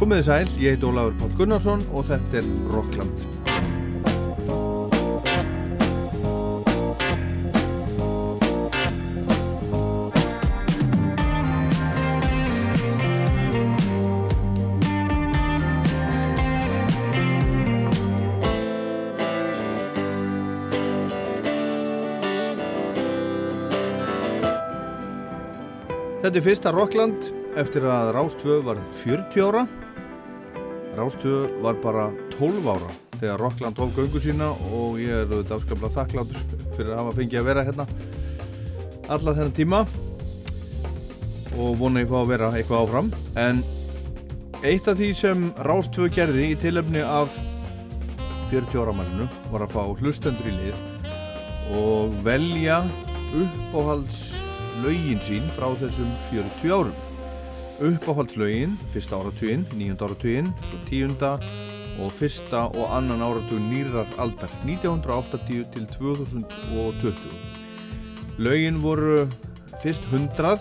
Komiði sæl, ég heit Ólafur Pál Gunnarsson og þetta er Rockland. Þetta er fyrsta Rockland eftir að Rástvö var 40 ára. Rástvö var bara 12 ára þegar Rockland tók göngu sína og ég er auðvitað afskaplega þakklátur fyrir að hafa fengið að vera hérna alla þennan tíma og vona ég fá að vera eitthvað áfram. En eitt af því sem Rástvö gerði í tilöfni af 40 ára manninu var að fá hlustendur í lið og velja uppáhalds lögin sín frá þessum 40 árum. Uppáhaldslögin, fyrsta áratugin, nýjunda áratugin, svo tíunda og fyrsta og annan áratug nýrar aldar, 1980 til 2020. Lögin voru fyrst 100,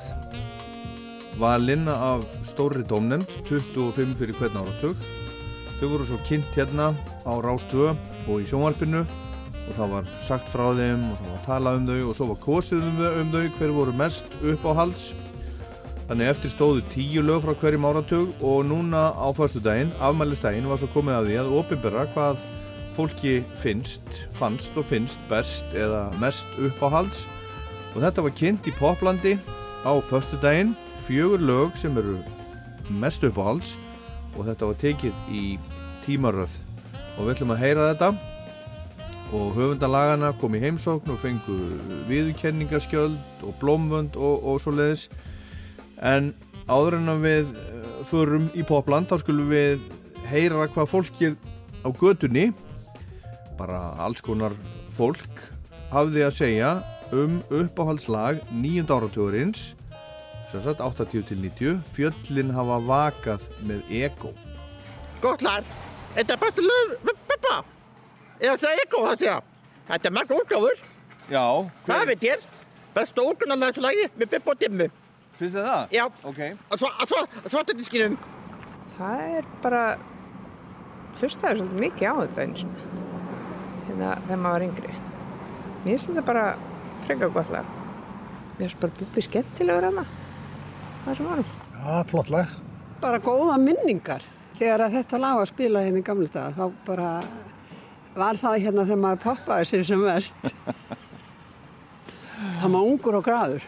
valinn af stóri dómnefnd, 25 fyrir hvern áratug. Þau voru svo kynnt hérna á Rástvö og í sjónvarpinu og það var sagt frá þeim og það var talað um þau og svo var kosið um þau, um þau hver voru mest uppáhalds þannig eftir stóðu tíu lög frá hverjum áratug og núna á förstu daginn, afmælistaginn var svo komið að því að ofinbera hvað fólki finnst, fannst og finnst best eða mest uppáhalds. Og þetta var kynnt í Poplandi á förstu daginn fjögur lög sem eru mest uppáhalds og þetta var tekið í tímaröð. Og við ætlum að heyra þetta. Og höfundalagana kom í heimsókn og fengu viðkenningaskjöld og blómvönd og, og svo leiðis en áður en að við uh, förum í popland þá skulum við heyra hvað fólkið á gödunni bara alls konar fólk hafði að segja um uppáhaldslag nýjund áratugurins sem sagt 80 til 90 fjöllin hafa vakað með ego Gott lag, þetta er besta lög Bubba. Eða það er ego það sé Þetta er margt útgáfur, Já, það veit ég? Besta útgáfurlagi með Bubba og Dimmu finnst þið það? Já, Ok. Að svo- að svo- að svarta diskinum Það er bara hlustaður svolítið mikið á þetta eins og hérna þegar maður var yngri. Mér finnst þetta bara frekar gott lag. Mér finnst bara búið skemmtilegur hana það er sem varum Já, flott lag. bara góða minningar. Þegar að þetta lag var að spila hérna í gamla daga þá bara var það hérna þegar maður poppaði sér sem mest. Það maður ungur og graður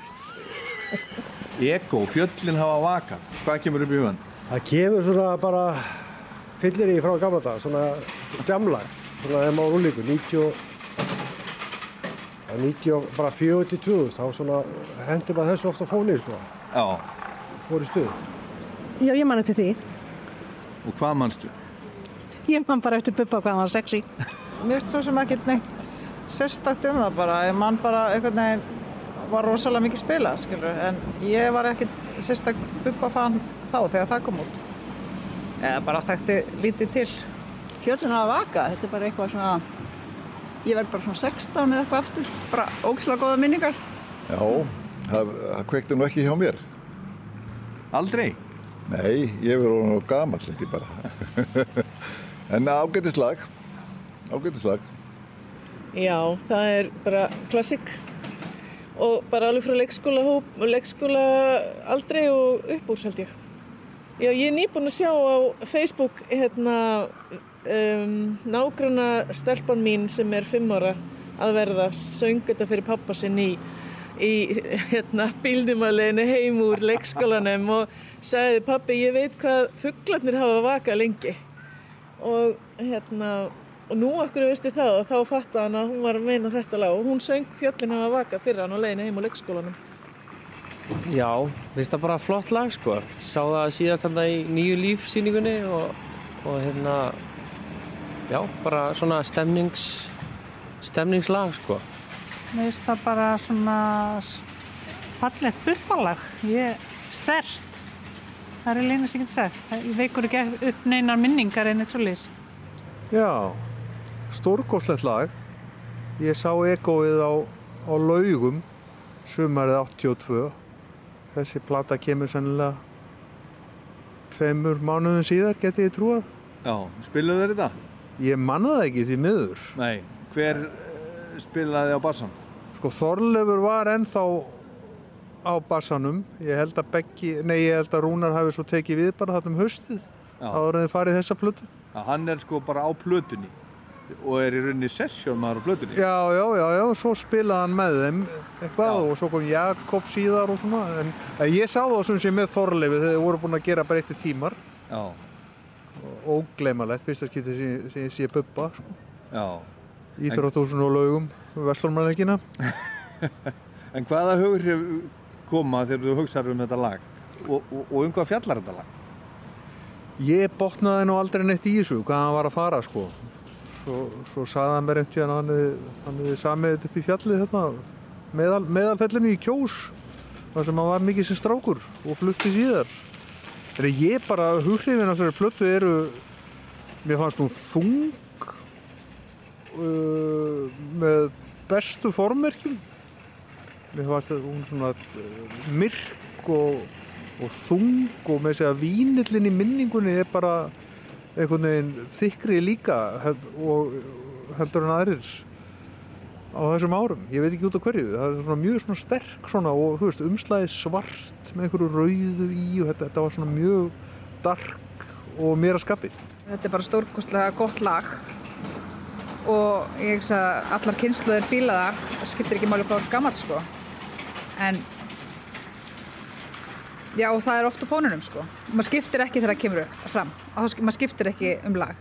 Ego, fjöllin hafa vakað Hvað kemur upp í hugan? Það kemur svona bara fyllir í frá gamla dag, svona jamlag, svona þegar maður úrlíkur, 90, og- já, 90 og bara 42, þá svona hendur maður þessu ofta fónið, sko, Já, fór í stuð. Já, ég man eftir því. og hvað manstu? Ég man bara eftir Bubba hvað var sexy. Mér finnst svo sem ekki neitt sérstakt um það bara. Ég man bara einhvern veginn var rosalega mikið spilað, skilur. En ég var ekkert sérstak bubba fan þá þegar það kom út. Eða bara þekkti lítið til. Fjöldin hafa vaka, þetta er bara eitthvað svona ég verð bara svona 16 eða eitthvað aftur bara ógislega góða minningar Já, það, það kveikti nú ekki hjá mér. Aldrei? Nei, ég verður orðinn of gamall ekki bara. en ágætislag, ágætislag. Já, það er bara klassik og bara alveg frá leikskóla, hóp, leikskóla aldrei og upp úr held ég. Já, ég er nýbúin að sjá á Facebook hérna um, nágrana stelpan mín sem er fimm ára að verða söng þetta fyrir pappa sinn í, í hérna, bílnumaleginu heim úr leikskólanum og sagði pappi ég veit hvað fugglarnir hafa vakað lengi og hérna og nú okkur veistu það og þá fatta hann að hún var að meina þetta lag og hún söng fjöllin hafa vakað fyrir hann á leiðinu heim á leikskólanum Já, finnst það bara flott lag sko. Sá það síðast þarna í nýju lífsýningunni og, og hérna, já, bara svona stemnings, stemningslag sko. Finnst það bara svona fallegt buppalag. Ég stert. Það er sem ég get sagt. Það- Ég veikur ekki upp neinar minningar en eitt svo lýs. Já, stórgóðslegt lag. Ég sá egoið á, á laugum sumarið 82. Þessi plata kemur sennilega tveimur mánuðum síðar geti ég trúað. Já, spiluðu þeir þetta? Ég manna það ekki því miður. Nei, hver uh, spilaði á bassan? Sko Þorleifur var ennþá á bassanum. Ég held að Beggi, nei ég held að Rúnar hafi svo tekið við bara þarna um haustið. Já. Áður en þið farið þessa plötu. Já, hann er sko bara á plötunni og er í rauninni sessjón maður á plötunni. Já, já, já, já, svo spilaði hann með þeim eitthvað og svo kom Jakob síðar og svona. En ég sá það sem sé með Þorleifi þegar þið voru búin að gera breytti tímar. Já. Ógleimalegt, fyrsta skipti sem, sem ég sé Bubba, sko. Já. Íþróttúsun og laugum, Vestlórmannleikina. En hvaða hugur koma þegar þú hugsaður um þetta lag? Og, og, og um hvað fjallar þetta lag? Ég botnaði nú aldrei neitt í þessu, hvað hann var að fara, sko. Svo, svo sagði hann mér að hann hann hefði samið þetta upp í fjallið þarna, meðal, meðalfellinu í Kjós, þar sem hann var mikið sem strákur og flutti síðar. En ég bara, hughrifin á þessari plötu eru, mér fannst hún þung, uh, með bestu formmerkjum. Mér fannst hún svona uh, myrk og, og þung og með segja vínillin í minningunni er bara einhvern veginn þykri líka og heldur en aðrir á þessum árum. Ég veit ekki út af hverju. Það er svona mjög svona sterk svona og þú veist umslæði svart með einhverju rauðu í og þetta, þetta var svona mjög dark og mér að skapi. Þetta er bara stórkostlega gott lag og ég hugsa að allar kynsluður fíla það, skiptir ekki máli hvað þú ert gammal sko. En já, og það er ofta fónunum sko. Maður skiptir ekki þegar það kemur fram maður skiptir ekki um lag.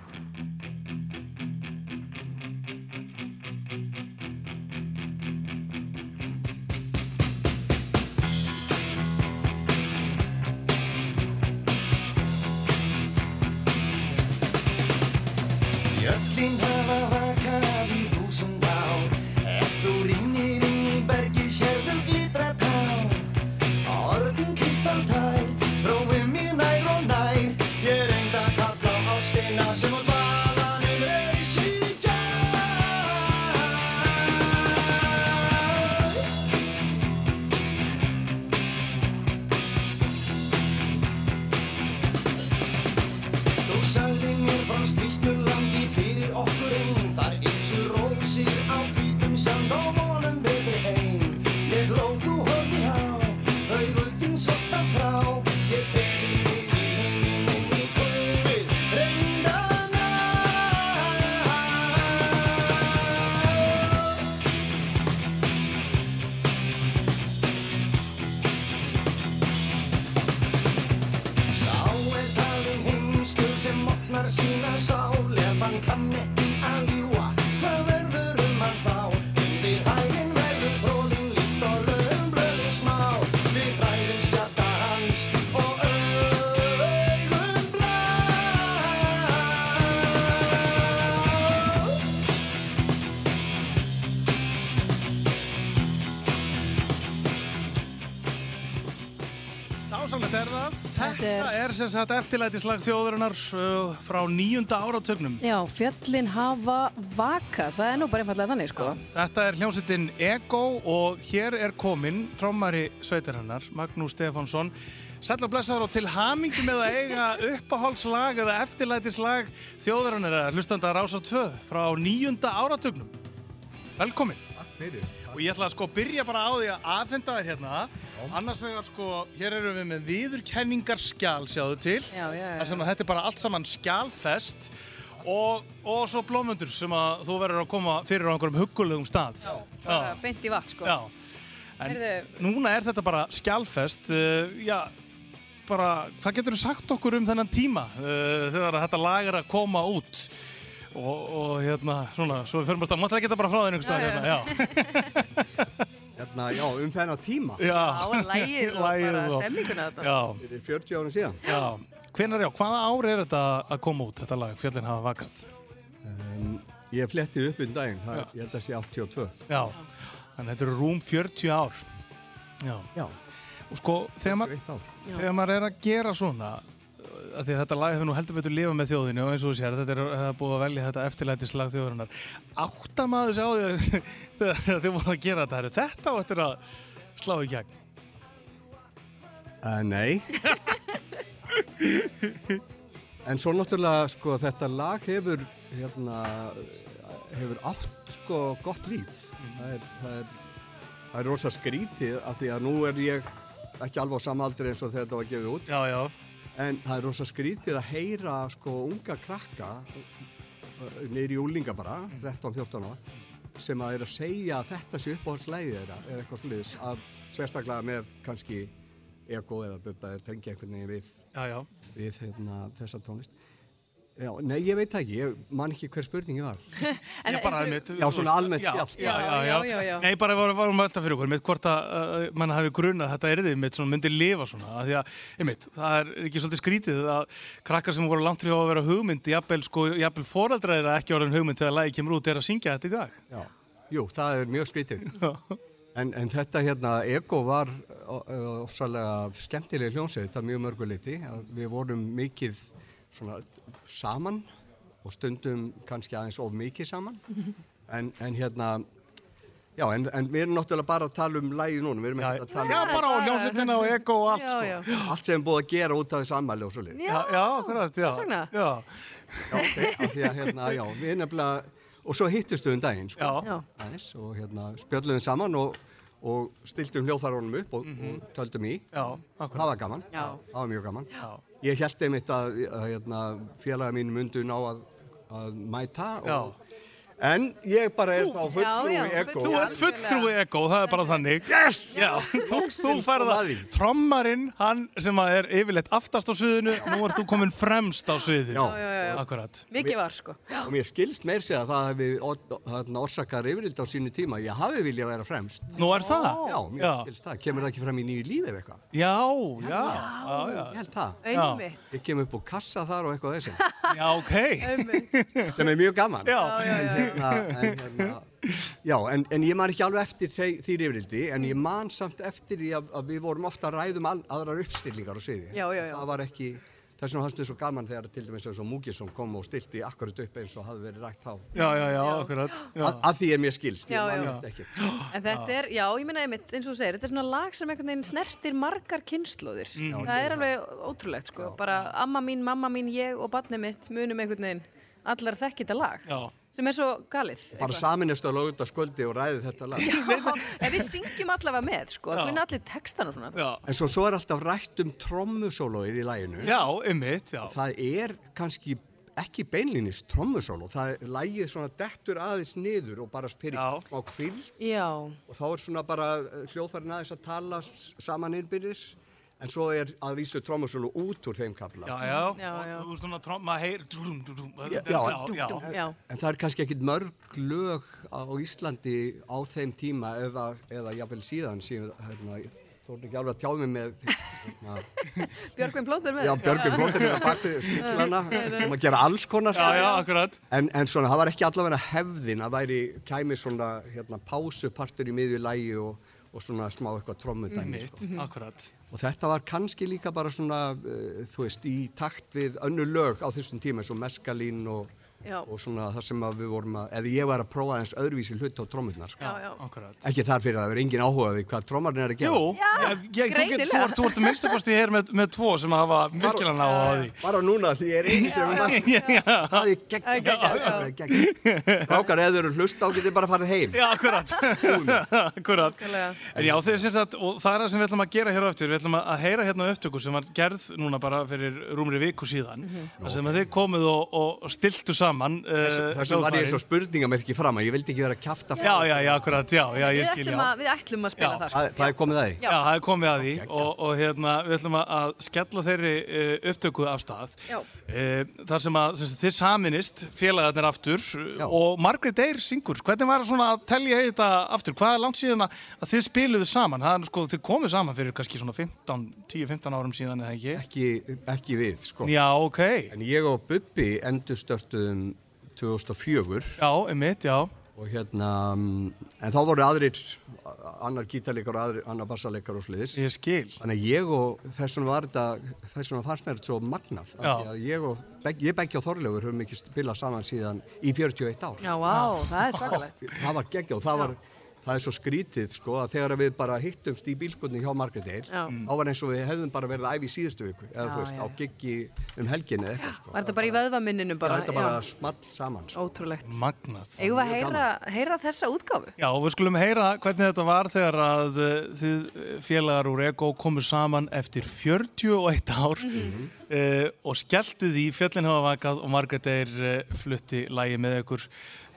Er sem sagt eftirlætislag þjóðurinnar uh, frá nýjunda áratögnum. Já, fjöllin hafa vakað, það er nú bara einfallega þannig sko. Þetta er hljómsveitin Ego og hér er kominn trómari sveitarinnar, Magnús Stefánsson. Sæll og blessaður og til hamingi með að eiga uppahálslag eða eftirlætislag þjóðurinnar hlustandar ás á tvö frá nýjunda áratögnum. Velkomin. Takk fyrir. Og ég ætla að sko byrja bara á því að aðfenda þér hérna. Annars vegar sko, hér erum við með viðurkenningar skjál, sjáðu til. Já, já, já. Að þetta er bara allt saman skjálfest og, og svo blómundur sem að þú verður að koma fyrir á einhverjum huggulegum stað. Já. Beint í vatn sko. Já. En Heyrðu- núna er þetta bara skjálfest. Uh, já, bara, hvað getur þú sagt okkur um þennan tíma uh, þegar þetta lag er að koma út? Og, og hérna, svona, svo við förum að stað, máttu ekki þetta bara frá þér einhvers stað, hérna, já. Hérna, já, um þennan tíma. Já. Já, lagið og Lagið bara stemminguna þetta. Já. Fyrir 40 árum síðan. Já. Hvenær, já, hvaða ár er þetta að koma út, þetta lag, Fjöllin hafa vakað? Um, ég fletti upp um daginn, það, ég held að sé 82. Já, þannig að þetta eru rúm 40 ár. Já. Já. Og sko, þegar maður, þegar maður er að gera svona, að því að þetta lag hefur nú heldur betur lifað með þjóðinu og eins og þú sér, þetta er, búið að velja þetta eftirlætislag þjóðurinnar. Átta maður sig á því þegar þið voru að gera þetta, þetta á eftir að slá í gegn. Uh, nei. En svo náttúrulega, sko, þetta lag hefur, hérna, hefur átt, sko, gott líf. Það er, það er, það er rosa skrítið af því að nú er ég ekki alveg á sama aldri eins og þegar þetta var gefið út. Já, já. En það er rosa skrítið að heyra, sko, unga krakka, neyri úlinga bara, 13-14 ára, sem að er að segja að þetta sé uppáhaldslæðið þeirra eða eitthvað sliðis, að sérstaklega með kannski ego eða bubba eða tengja einhvern veginn við, við hérna, þessa tónlist. Já, nei, ég veit ekki, ég man ekki hver spurningi var. En ég bara einmitt, Já, svona almennt já, spjall. Já, já, já, Nei, bara varum varum að velta fyrir okkur, mitt hvort að uh, mann hafi grunað að þetta erðið mitt svona myndi lifa svona, af því að, einmitt, það er ekki svolítið skrítið að krakkar sem voru langt frá að vera hugmynd, jafnvel, sko, jafnvel foreldrar er ekki orðin hugmynd þegar lagi kemur út er að syngja þetta í dag. Já, jú, það er mjög skrítið. En, en þetta hérna, Ego var ofsalega skemmtileg hljónsið, þetta mjög mörguleiti. Við vorum mikið svona saman og stundum kannski aðeins of mikið saman. En, en hérna, já, en, en við erum náttúrulega bara að tala um lægi núna. Við erum ekki að tala um... Já, bara á hljómsveitina og ego og allt, Já, sko. já. Allt sem er búið að gera út af þessu ammæli og svo lið. Já, já, akkurat, já. Þess vegna? Já. Já, ok, af því að hérna, já, við nefnilega, og svo hittustu um daginn, sko, Já. aðeins, og hérna spjöldluðum saman og, og stiltum hljóðfærunum upp og, Mhm. og töldum í. Já, Það var gaman, Já. það var mjög gaman. Já. Ég held einmitt að, að hérna, félaga mín myndu ná að, að mæta og, En ég bara er þá fulltrúi ego. Þú ert fulltrúi ego, það er bara þannig. Yes! Já, þú, þú færð að trommarinn, hann sem að er yfirleitt aftast á sviðinu, nú ert þú komin fremst á sviðinu. Já, já, já. Akkurat. Mikið var sko. Og mér skilst meir segja að það hefði orsakar yfirvild á sínu tíma. Ég hafi viljað vera fremst. Nú er það? Já, mér Já. skilst það. Kemur það ekki fram í nýju lífi ef eitthvað? Já, já, já, já. Ég held það. Einmitt. Ég kem upp úr kassa þar og eitthvað þessi. Já, ok. Hérna, en, hérna, já, en, en ég man ekki alveg eftir þe þýr yfirildi, en ég man samt eftir því að, að við vorum ofta að ræðum al, aðrar uppstillingar á sviði. Já, já, já. Það var ekki, þess vegna fannst þið svo gaman þegar til dæmis eins og Múkisson kom og stilti akkurat upp eins og hafði verið rægt þá. Já, já, já, akkurat. Já. Að, að því er mér skilst, ég man eftir ekkert. En þetta er, já, ég minna einmitt, eins og þú segir, þetta er svona lag sem einhvern veginn snertir margar kynnslóðir. Mm. Það er alveg ótrúlegt, sko. Bara amma mín, mamma mín, ég og barnið mitt munum einhvern veginn allar þekki þetta lag. Já. Sem er svo galið. Bara saminist að lögða sköldi og ræði þetta lag. En við syngjum allavega með, sko. Kunna allir textan og svona. Já. En svo, svo er alltaf rætt um trommusólóið í læginu. Já, ummitt, já. Það er kannski ekki beinlinis trommusóló. Það er lægið svona dettur aðeins niður og bara fyrir á kvill. Já. Og þá er svona bara hljóðfærin aðeins að tala saman innbyrðis. En svo er að vísu trommusóló út úr þeim kapla. Já, já. Já, já. Og Þú veist svona, maður heyr... dúdum, dúdum, Já, já, já, já. En, en það er kannski ekkit mörg lög á Íslandi á þeim tíma eða, eða jafnvel síðan síðan, hérna, þú ert ekki alveg að tjá mig með hérna, Björgvin Plóter með. Já, Björgvin Flóttir er að baki fíklana sem að gera alls konar Já, já, akkurat. en, en svona, það var ekki allavega hefðin að væri, kæmi svona hérna, pásupartur í miðju lægi og, og svona smá eitthvað trommudæmi Mitt, sko. akkurat. Og þetta var kannski líka bara svona uh, þú veist, í takt við önnu lög á þessum tíma eins og meskalín og, Já. og svona það sem að við vorum að eða ég var að prófa eins öðruvísi hlut á trommurnar sko. Já, já. Akkurat. ekki þar fyrir að það er engin áhuga við hvað trommarinn er að gera Jú, ég, ég, þú, get, þú, ert, þú ert minnstakosti hér með, með tvo sem hafa virkilega ná á því. bara núna því ég er eini sem er það er gegn rákar eða eru hlust á getið bara farið heim Já, akkurat. akkurat. En já, þeir sem sagt, og það er það sem við ætlum að gera hér á eftir, við ætlum að að heyra hérna upptöku sem var gerð núna bara fyrir rúmri viku síðan, að saman. Uh, þessum var ég eins og spurningamerki fram að ég vildi ekki vera að kjafta Já, já, já, akkurat, já, já, ég Við skil, ætlum, já. að, við ætlum að spila það, sko. það, það er komið að því Já, það er komið að því og, og hérna, við ætlum að- að skella þeirri uh, upptöku af stað. Já. Uh, þar sem að sem þið saminist félagarnir aftur uh, og Margrét Eyr syngur. Hvernig var svona að telja þetta aftur? Hvað er langt síðan að að þið spiluðu saman? Það er sko, þið komuð saman fyrir kannski svona 15, 10-15 árum síðan eða ekki? ekki, ekki við sko. Já, ok. en ég og Bubbi endurstörtuðum 2004 Já, emitt, já. Og hérna mm, en þá voru aðrir annar gítarleikar og aðrir, annar bassaleikar og sliðis ég skil þannig að ég og þess vegna var þetta þess vegna fannst mér þetta svo magnað af Já. því að ég og ég Beggi og Þorleifur höfum ekki spilað saman síðan í 41 ár Já, vá, það er svakalegt. það var geggja og það var það er svo skrítið sko að þegar við bara hittumst í bílskotni hjá Margrét Eir Já. þá var eins og við hefðum bara verið að æfa í síðustu viku eða Já, þú veist, já, á giggi um helginni eða eitthvað sko Var þetta bara í veðvaminninu bara? Já, þetta bara Já. small saman sko. Ótrúlegt. Magnað. Eigum við að heyra, heyra þessa útgáfu? Já, við skulum heyra hvernig þetta var þegar að uh, þið uh, félagar úr Ego komu saman eftir 41 ár Mhm. uh, og skelltu því fjöllin hafa vakað og Margrét Eir uh, flutti lægi með ykkur.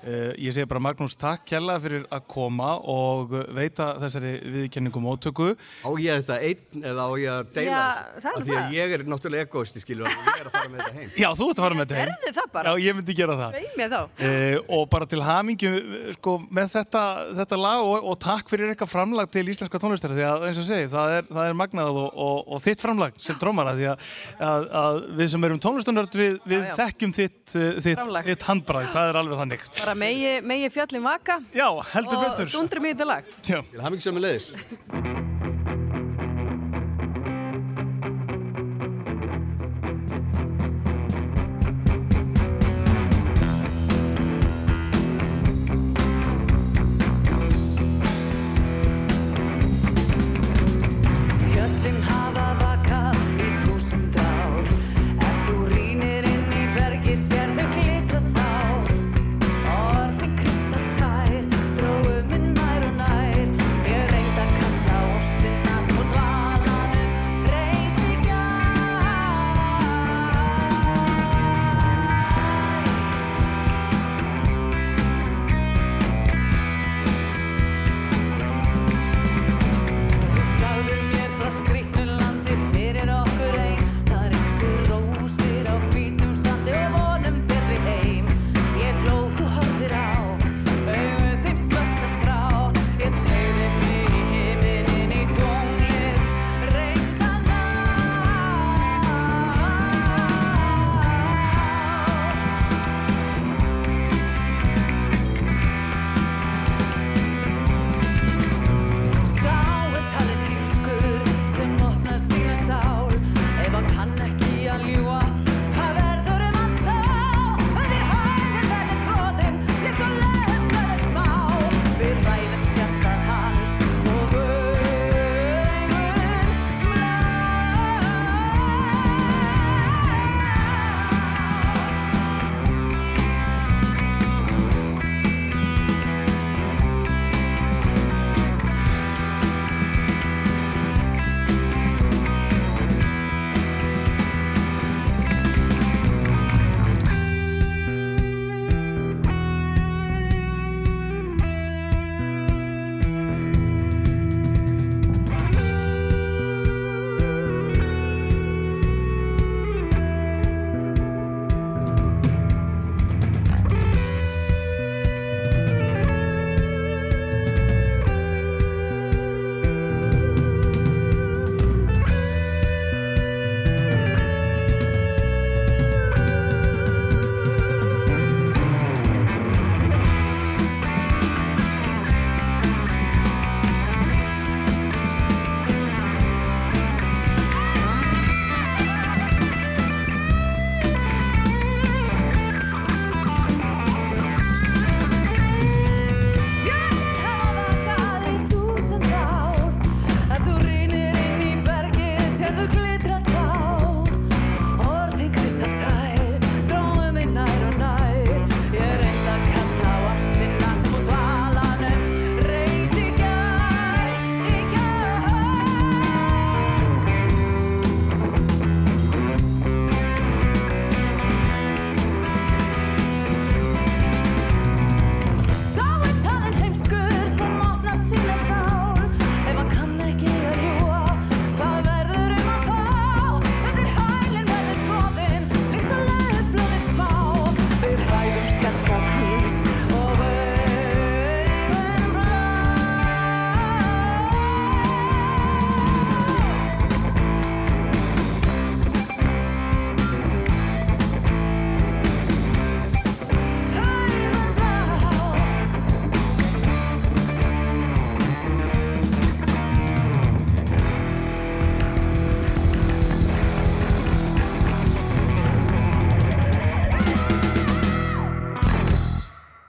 Uh, ég segi bara Magnús takk kjalla fyrir að koma og uh, veita þessari viðkenningum ótöku. Á ég þetta einn eða á ég að deila Já, það er Af því að það. ég er náttúrulega egoisti skilur og ég er að fara með þetta heim Já, þú ert að fara með þetta heim. Gerðu það bara. Já, ég myndi gera það. Sveið mér þá. Uh, og bara til hamingju sko, með þetta, þetta lag og, og takk fyrir eitthvað framlag til íslenska tónlistara því að eins og segi, það er, það er magnað og, og, og þitt framlag sem drómara því að, að, að við sem erum tónlistunörd við, við Já, já. þekkjum þitt, uh, þitt, þitt handbræð, það er alveg þannig Bara megi, megi fjöllin vaka Já, heldur og betur dundrum í þetta lag. Já. Til hamingi sem er leiðis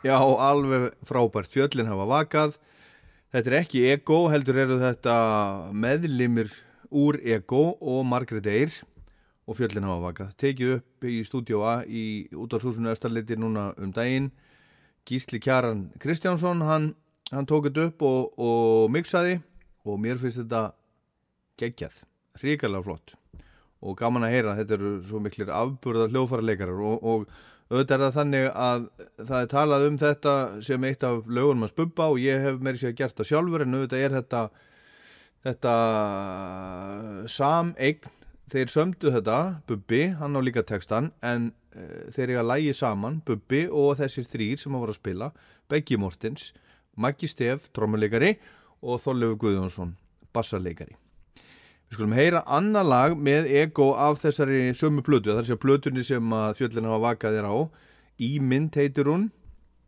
Já, alveg frábært. Fjöllin hafa vakað. Þetta er ekki ego, heldur eru þetta meðlimir úr ego og Margrét Eyr og fjöllin hafa vakað. Tekið upp í stúdíóa í útvarshúsinu Östarleiti núna um daginn. Gísli Kjaran Kristjánsson, hann, hann tók þetta upp og, og mixaði og mér finnst þetta geggjað, hrikalega flott og gaman að heyra, þetta eru svo miklir afburðar hljófara leikarar og, og auðvitað er það þannig að það er talað um þetta sem eitt af lögunum að spubba og ég hef meiri sér gert það sjálfur en auðvitað er þetta þetta sameign. Þeir sömdu þetta, Bubbi, hann á líka textan en uh, þeir eiga lægi saman, Bubbi og þessir þrýr sem að voru að spila, Beggi Mortens Maggi Stef, trommuleikari og Þorlefu Guðjónsson, bassarleikari Við skulum heyra annar lag með ego af þessari sömu plötu, þar sé plötunni sem að fjöllin hafa vakað þér á. Í mynd heitir hún,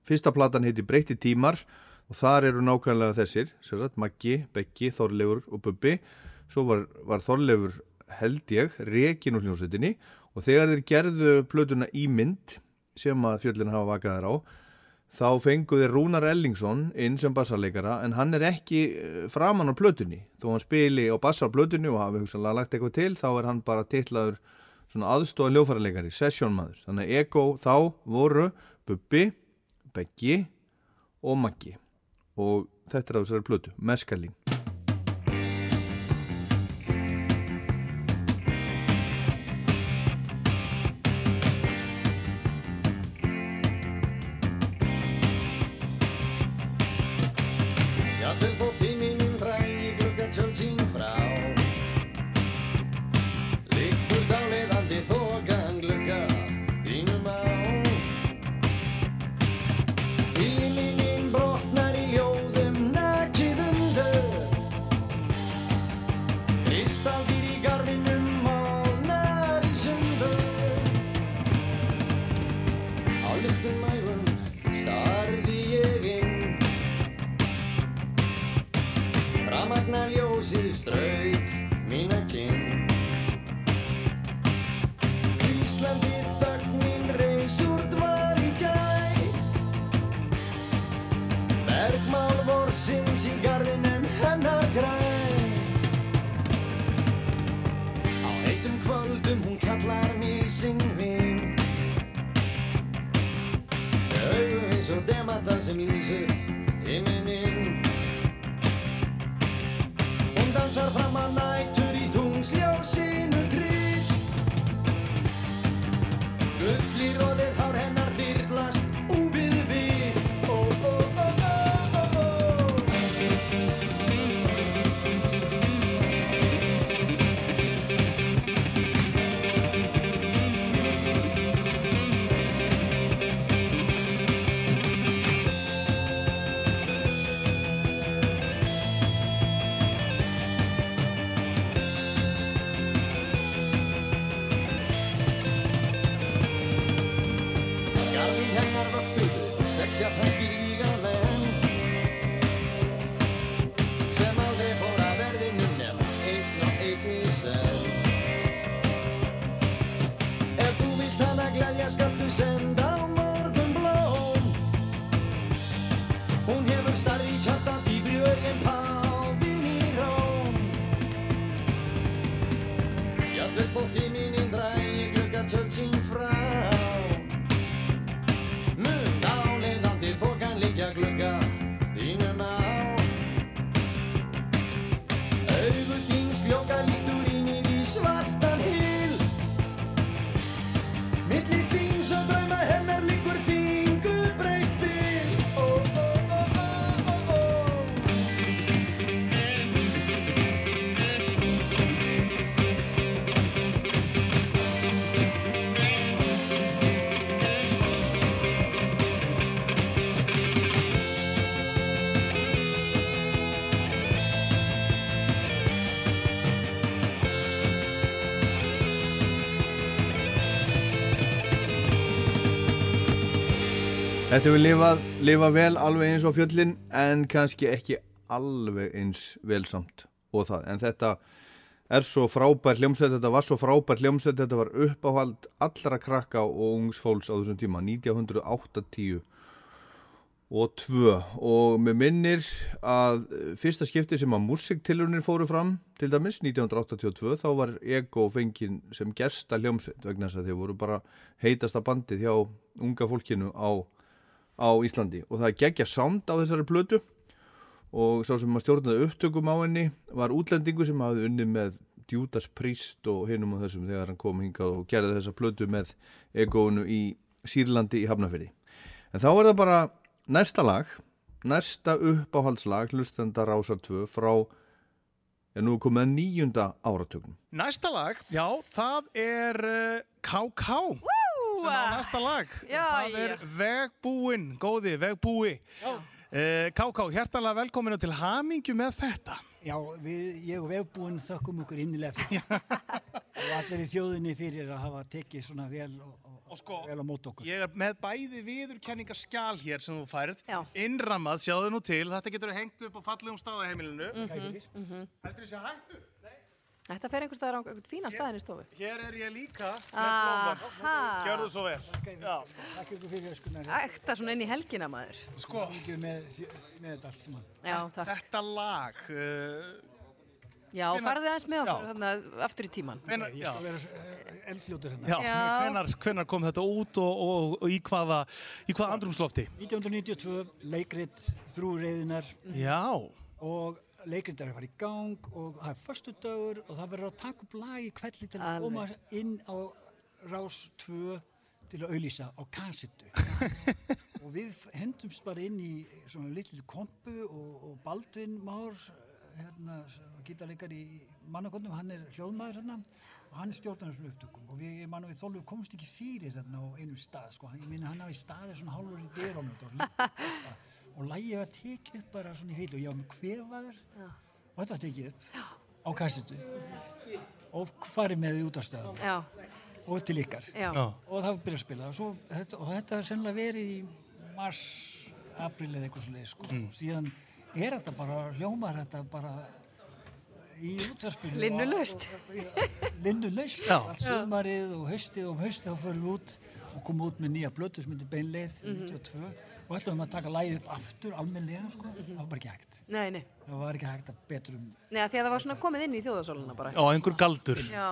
fyrsta platan heitir Breyti tímar og þar eru nákvæmlega þessir, sérsagt Maggi, Beggi, Þorleifur og Bubbi. Svo var, var Þorleifur held ég, rekin úr hljómsveitinni og þegar þeir gerðu plötuna í mynd sem að fjöllin hafa vakað þér á, þá fenguði Rúnar Ellingsson inn sem bassarleikara en hann er ekki eh, framann á plötunni. Þó hann spili á bassarplötunni og hafi hugsanlega lagt eitthvað til þá er hann bara titlaður svona aðstofa ljófarleikari, sessjónmaður þannig að Ego þá voru Bubbi, Beggi og Maggi. Og þetta er á þessari plötu, Meskalín Þetta hefur lifað, lifað vel alveg eins og fjöllin en kannski ekki alveg eins velsamt og það. En þetta er svo frábær hljómsveit þetta var svo frábær hljómsveit þetta var uppáhald allra krakka og ungs fólks á þessum tíma 1980 og 2 og með minnir að fyrsta skipti sem að musiktilunir fóru fram til dæmis 1982 þá var Ego fenginn sem gersta hljómsveit vegna þess að þeir voru bara heitasta bandið hjá unga fólkinu á, á Íslandi. Og það er geggja sound á þessari plötu. Og sá sem að stjórnaði upptökum á henni var útlendingu sem hafði unni með Judas Priest og hinum og þessum þegar hann kom hingað og gerði þessa plötu með Egoinu í Sýrlandi í Hafnafyrði en þá er það bara næsta lag næsta uppáhaldslag hlustenda Rásar 2 frá er nú komið að nýjunda áratögnum Næsta lag, já, það er uh, KK sem er næsta lag Já, það er já. vegbúinn, góði, vegbúi uh, KK, hjertalega velkominu til hamingju með þetta Já, við, ég og vefbúinn þökkum ykkur innilega fyrir og allir í þjóðinni fyrir að hafa tekið svona vel og, og, og sko, vel á mót okkur. Ég er með bæði viðurkenningaskjal hér sem þú færð, innramað, sjáðu nú til, þetta getur hengt upp á fallegum staðaheimilinu. Mhm, mhm. Heldur þessi hættu? Þetta fer einhvers staðar á einhvern fínan staðin í stofu. Hér er ég líka með Aha. blómverð. Gjörðu svo vel. Já. Takk ykkur fyrir öskunar. Ækta svona inn í helgina maður. Sko. Með, með þetta allt saman. Já, takk. Þetta lag, uh, Já, farðu aðeins með okkur Já. þarna aftur í tíman. Hvenær- Ég skal vera uh, eldfljótur hérna. já, hvenar, hvenar kom þetta út og, og, og í hvaða, í hvaða andrumslofti? 1992, leikrit þrúreiðinar Já. Og leikrit er að fara í gang og það er förstu dagur og það verður að taka upp lag í kvelli til að koma inn á rás 2 til að auðlýsa á kassettu og við hendumst bara inn í svona litlu kompu og, og Baldvin Már hérna, gítarleikar í mannakotnum, hann er hljóðmaður hérna og hann stjórnar þessum upptökum. Og við, ég manna við þólum komst ekki fyrir þarna á einum stað sko, ég minna hann hafi staðið svona hálfur í dyrónum og lægið var tekið upp bara svona í heilu og ég var með kvefaður og þetta var tekið upp á kassetu og farið með því út af stöðum Já. og til ykkar Já. Já. og það var byrjað að spila og, svo, þetta, og þetta har sennilega verið í mars, april eða eitthvað svo leið sko. Mm. síðan er þetta bara hljómar þetta bara í útvarpinu Linnulaust. linnulaust Já. allt sumarið og haustið og um haustið þá förum við út og komum út með nýja blötu sem heitir Beinleið Mhm. 92 og ætlum að taka lægið upp aftur almennilega sko. það var bara ekki hægt Nei, nei. Það var ekki hægt að betur um Nei, af því að það var svona komið inn í þjóðasóluna bara. Já, einhver galdur. Já.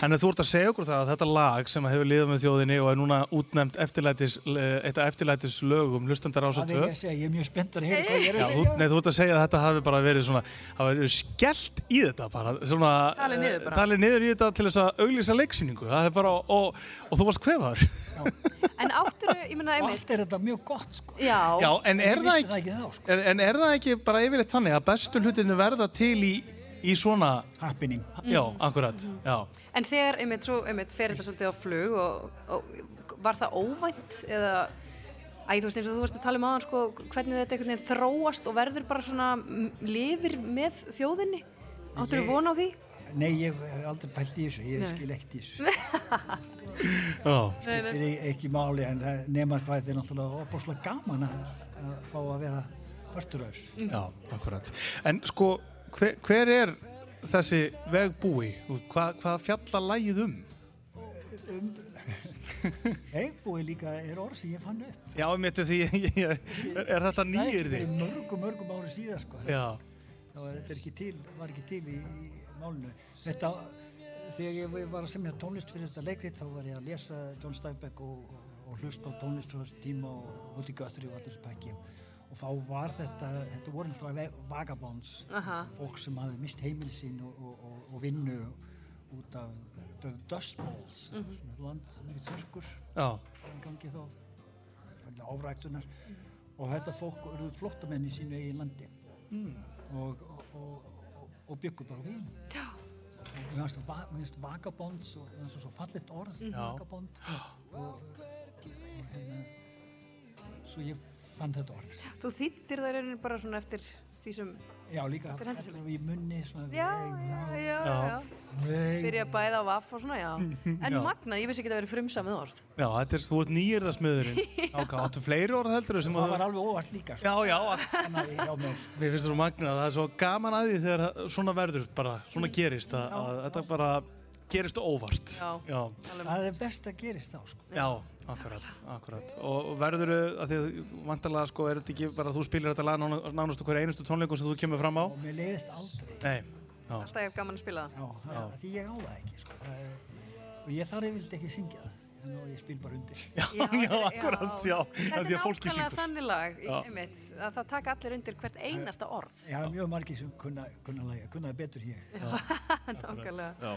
En þú ert að segja okkur það að þetta lag sem hefur liðað með þjóðinni og er núna útnefnt eftirlætis, eitt af eftirlætis lögum hlustandar ása það er 2. ég að segja, ég er mjög spenntur að heyra hvað ég er Já, að þú, segja nei, þú ert að segja að þetta hafi bara verið svona, hafi verið skellt í þetta bara, svona, Talið niður bara. talið niður í þetta til þess að auglýsa leiksýningu, bestu hlutinu verða til í, í svona... Happening. Já, Mhm. akkurat, já. En þegar, einmitt, svo, einmitt, fer þetta svolítið á flug og, og var það óvænt eða, æ, þú veist, eins og þú veist að tala um aðan, sko, hvernig þetta einhvern veginn þróast og verður bara svona, m- lifir með þjóðinni? Áttur þú von á því? Nei, ég hef aldrei pælt í þessu, ég Nei. skil ekkert í þessu. Já. Þetta er ekki máli, en það nema hvað þetta er náttúrulega opáslega gaman að, að fá að vera partur af þessu. Já, akkurat. En sko, hver, hver er þessi vegbúi? Hvað, hvað fjalla lægið um? Um, Vegbúi líka er orð sem ég fann upp. Já, mitt er því, er þetta nýjir því? Mörgum, mörgum ári síðar, sko. Já. Þetta ekki til, var ekki til í, í málinu. Þetta, þegar ég var að semja tónlist fyrir þetta leikrit, þá var ég að lesa John Steinbeck og, og, og hlusta á tónlist frá þessu tíma og Woody Guthrie og allir þessu pakki. Og þá var þetta, þetta voru alltaf vagabonds, Aha. fólk sem hafði mist heimil sín og, og, og, og vinnu út af döð Dust Bowls, Mhm. svona land, mikið þurrkur Já. í gangi þá, áræktunar og þetta fólk eru flottamenn í sínu eigin landi Mm. og, og, og, og, og byggur bara Já. og mér finnst va- mér finnst vagabonds og mér finnst svo fallet orð Mhm. Og, og hérna svo ég fann þetta orð Þú þýttir það raunin bara svona eftir því sem já líka allir í munni svona Já, já, já, Já. Byrja að bæða á vaff og svona, já. En Já. magna, ég vissi ekki að það verið frumsamið orð. Já, þetta er, þú ert nýjirðasmiðurinn. Áká, áttu fleiri orð heldur sem það var alveg óvart líka sko. Já, já. þannig að hjá mér Mér finnst það magna, það er svo gaman að því þegar svona verður bara, svona gerist, að, að þetta bara gerist óvart. Já. Já. það er best að gerist þá sko. Já, Akkurat, akkurat. Og verður að vantarlega sko er þetta ekki bara að þú spilir þetta lag nána- nánast okkur einustu tónleikum sem þú kemur fram á? Og mér leiðist aldrei. Nei, já. Alltaf er gaman að spila það. Já, það Já. því ég á það ekki, sko. Það er, og ég þarf yfirleitt ekki að syngja það. Þannig að ég spil bara undir. Já, já, akkurat, já. Þetta Af því er nákvæmlega þannig lag, Já. einmitt, að það taka allir undir hvert einasta orð. Ég hafa mjög margir sem kunna, kunna læga, kunna það betur hér. Nákvæmlega. Já,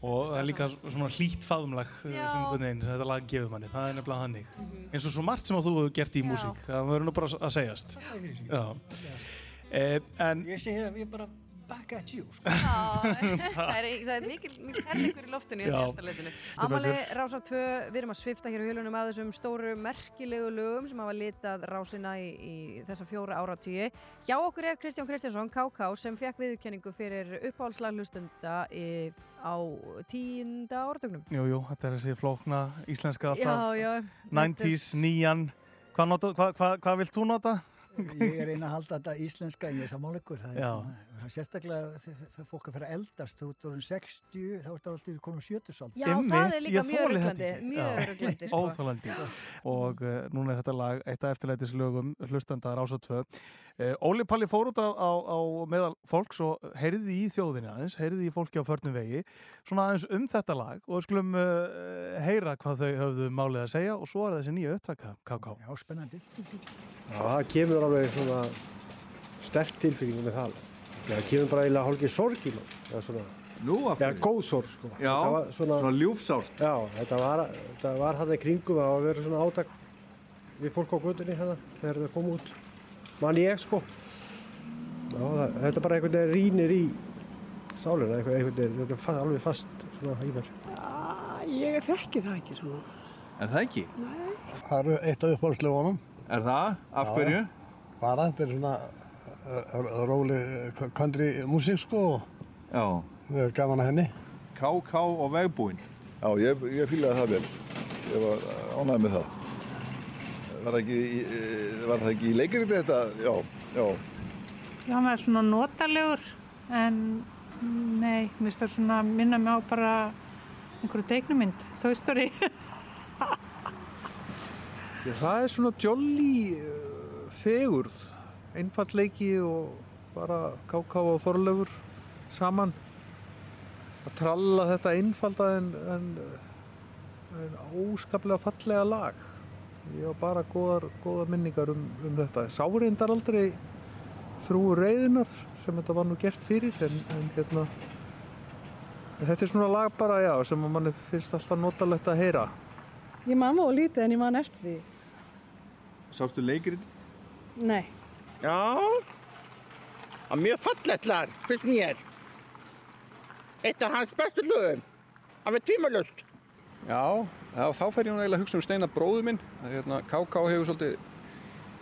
og það er líka svona hlýtt faðumlag Já. sem sem þetta lag gefur manni, það er nefnilega þannig. Mhm. Eins og svo margt sem að þú hefur gert í Já. músík, það verður nú bara að segjast. Það fyrir sig. Já. Eh, en, Ég segi að ég bara back at you, sko. Það er, er mikil, mikil herlingur í loftinu í Já. eftir leitinu. Þetta Amali verður. Rásar 2, við erum að svifta hér á hjölunum að þessum stóru merkilegu lögum sem hafa litað rásina í, í þessa fjóra áratíu. Hjá okkur er Kristján Kristjánsson, KK, sem fekk viðurkenningu fyrir uppáhaldslag hlustunda í, á tíunda áratögnum. jú, jú, þetta er þessi flókna íslenska. Já, já. 90s, nýjan, hvað, nota, hvað, hvað, hvað vilt þú nota? Ég er einn að halda þetta íslenska en ég er sammála ykkur. Það er Já. svona, það er sérstaklega þegar fólk er að eldast, þú ert orðin 60, þá ert alltaf konum 70 sald. Já, það er líka mjög ruglandi, mjög ruglandi, sko. Óþálandi. Og uh, núna er þetta lag, eitt af eftirleitis lögum, hlustanda Rása 2. Uh, Óli Palli fór út á, á, á meðal fólks og heyrði í þjóðinni aðeins, heyrði í fólki á förnum vegi, svona aðeins um þetta lag og við skulum uh, heyra hvað þau höfðu málið að segja og svo er þessi nýja upptaka, KK. Já, spennandi. Já, það kemur alveg svona sterk tilfinning með það. Já, það kemur bara eiginlega hálfgeir sorg í mann. Já, svona. Nú, af Já, góð sorg, sko. Já, var svona, svona ljúfsárt. Já, þetta var, þetta var hann í kringum að vera svona átak við fólk á gödunni hérna þegar það kom út. Man ég, sko. Já, það, þetta bara einhvern veginn rínir í sálina, einhvern, veginn, þetta er alveg fast svona í mér. Ég þekki það ekki svona. Er það ekki? Það eru eitt af uppáhaldslögunum. Er það? Af Já, hverju? Bara, þetta er svona róli country músík sko. Já. Við erum gaman að henni. KK og vegbúinn. Já, ég, ég fýlaði það vel. Ég var ánægð með það. Var það ekki, í- eh, var það ekki í leikirinn þetta? Já, já. Já, hann er svona notalegur en nei, mér finnst það svona minna mig á bara einhverju teiknumynd, Toy Story. Já, það er svona jolly fegurð, einfallleiki og bara káká og þorlegur saman. Að tralla þetta einfalda en, en, en óskaplega fallega lag. Ég har bara góðar, góðar minningar um, um þetta. Sá reyndar aldrei þrú reyðunar sem þetta var nú gert fyrir en, en hérna þetta er svona lag bara, já, sem manni finnst alltaf notalegt að heyra. Ég man það lítið en ég man eftir því. Sástu leikirinn? Nei. Já, það er mjög fallegt lag, finnst mér. Eitt af hans bestu lögum, það er tímalust. Já, já, þá fer ég nú eiginlega að hugsa um Steinar bróður minn. Hérna, KK hefur svolítið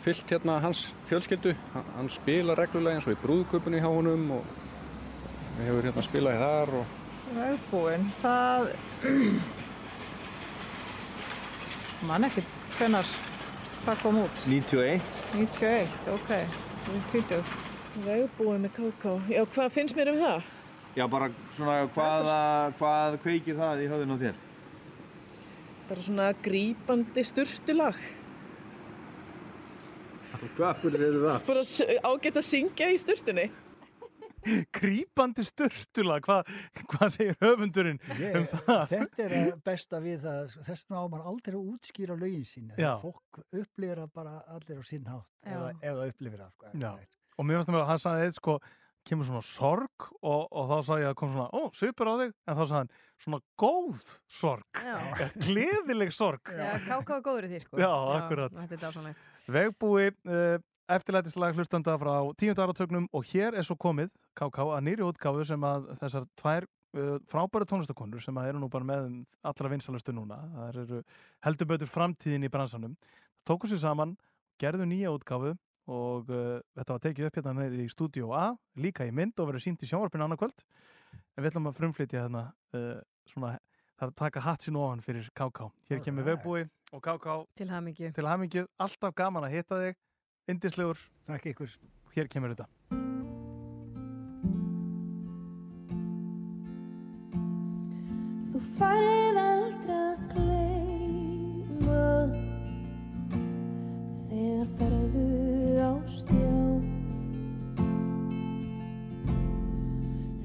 fyllt hérna hans fjölskyldu. Hann, hann spila reglulega eins og í brúðköpunni hjá honum og hefur hérna spilað í þar og Vegbúinn, það man ekkert hvenar það kom út. 91. 91, ok, 20. Vegbúinn með KK. Já, hvað finnst mér um það? Já, bara svona hvaða, hvað kveikir það í höfðun á þér? Bara svona grípandi sturtulag. Hvað fyrir það? Bara ágætt að syngja í sturtunni. Grípandi sturtula, hvað hva segir höfundurinn Ég, um það? þetta er að besta við það, þess vegna á maður aldrei að útskýra lögin sín. Já. Fólk upplifir það bara allir á sinn hátt, eða, eða upplifir það. Sko. Og mér finnst það með að hann sagði eitt sko, kemur svona sorg og, og þá sagði ég að kom svona, ó, svipur á þig en þá sagði hann, svona góð sorg gleðileg sorg Já, er góður í því, sko. Já, akkurat. Vegbúi, uh, eftirlætislag hlustanda frá tíund áratögnum og hér er svo komið KK að nýri útgáfu sem að þessar tvær uh, frábæra tónlistakonur sem að eru nú bara með allra vinsalustu núna. Það eru heldur betur framtíðin í bransanum. Tóku sér saman, gerðu nýja útgáfu og uh, þetta var tekið upp hérna neyri í stúdíu A, líka í mynd og verður sínt í sjónvarpinu annarkvöld en við ætlum að frumflytja hérna uh, svona, það er að taka hatt sín ofan fyrir KK hér kemur Vegbúi og KK Til hamingju. til hamingju, alltaf gaman að hitta þig Indislegur. Takk ykkur. Hér kemur þetta. Þú farið aldrei að gleima Þegar ferðu á stjá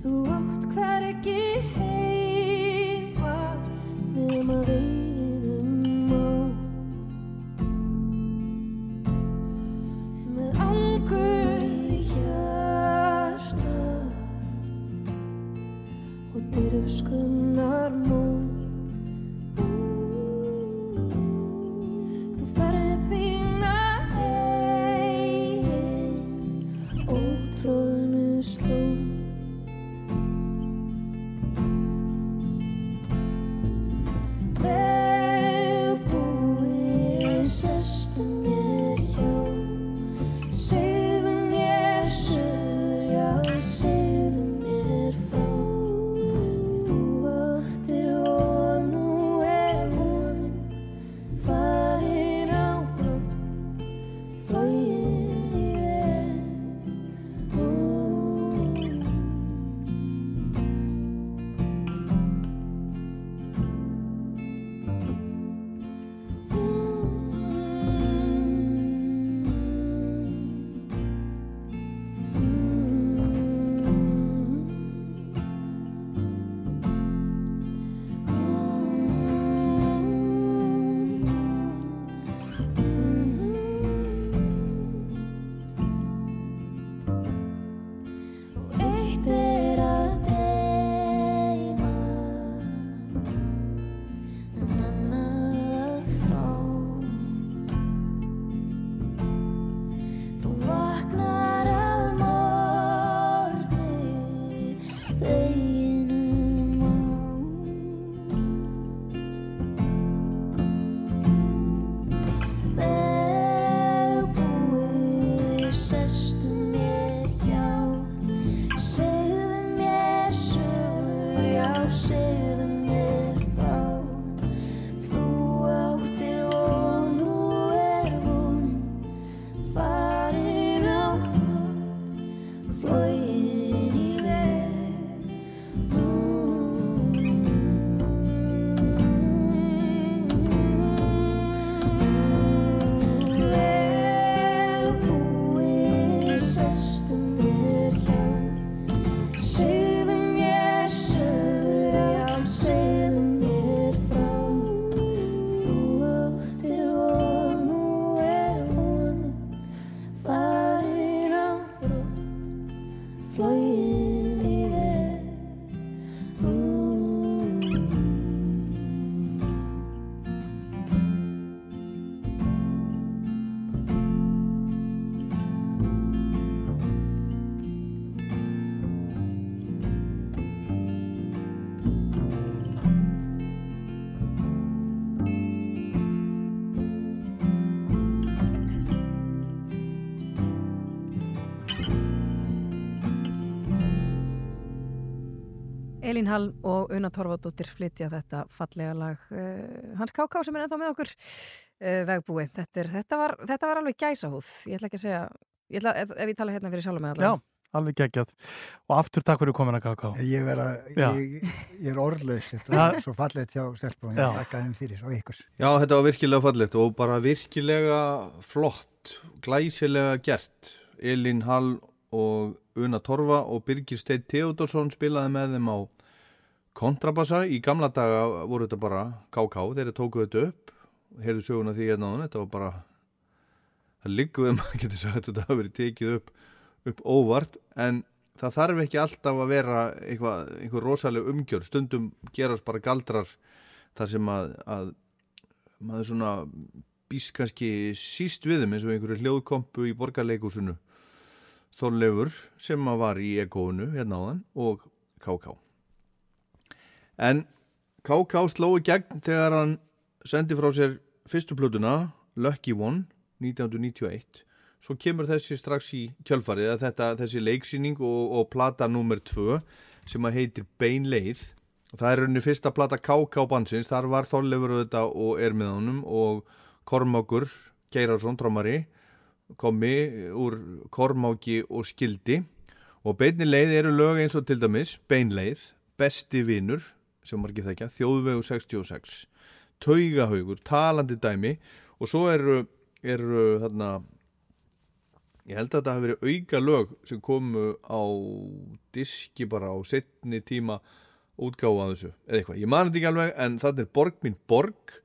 Þú átt hver ekki heim aşkım Eitt Elín Hall og Una Torfadóttir flytja þetta fallega lag uh, Hans Káká sem er ennþá með okkur uh, vegbúi. Þetta, er, þetta, var, þetta var alveg gæsahúð. Ég ætla ekki að segja, ég ætla, ef, ef ég tala hérna fyrir sjálf með Já, allavega. alveg geggjað. Og aftur takk fyrir komin að KK. Ég, vera, Já. ég, ég er orðlaus, þetta Ja. er svo fallegt hjá Já. ég þakka þeim fyrir og ykkur. Já, þetta var virkilega fallegt og bara virkilega flott, glæsilega gert. Elín Hall og Una Torfa og Birgir Steinn Theodorsson spilaði með þeim á kontrabassa. Í gamla daga voru þetta bara KK, þeir tóku þetta upp, heyrðu söguna því hérna á hann, þetta var bara, það liggur við maður getur sagt að þetta hafi verið tekið upp, upp óvart, en það þarf ekki alltaf að vera eitthvað, einhver rosaleg umgjör, stundum gerast bara galdrar þar sem að, að maður svona býst kannski síst við þeim eins og einhverju hljóðkompu í borgarleikúsinu Þorleifur sem að var í egóinu hérna áðan og KK en KK sló í gegn þegar hann sendi frá sér fyrstu plötuna Lucky One 1991 svo kemur þessi strax í kjölfarið að þetta, þessi leiksýning og, og plata nummer 2 sem að heitir Beinleið og það er rauninni fyrsta plata KK bansins þar var Þorleifur auðvitað og er með honum og Kormákur Geirarsson, trommari komi úr Kormáki og Skildi. Og beinleið eru lög eins og til dæmis Beinleið, Besti vinur sem margir þekja, Þjóðvegu 66 Taugahaugur, Talandi dæmi. Og svo eru, eru þarna ég held að þetta hafi verið auka lög sem komu á diski bara á setni tíma útgáfa að þessu, eða eitthvað, ég man þetta ekki alveg en þetta er Borg mín Borg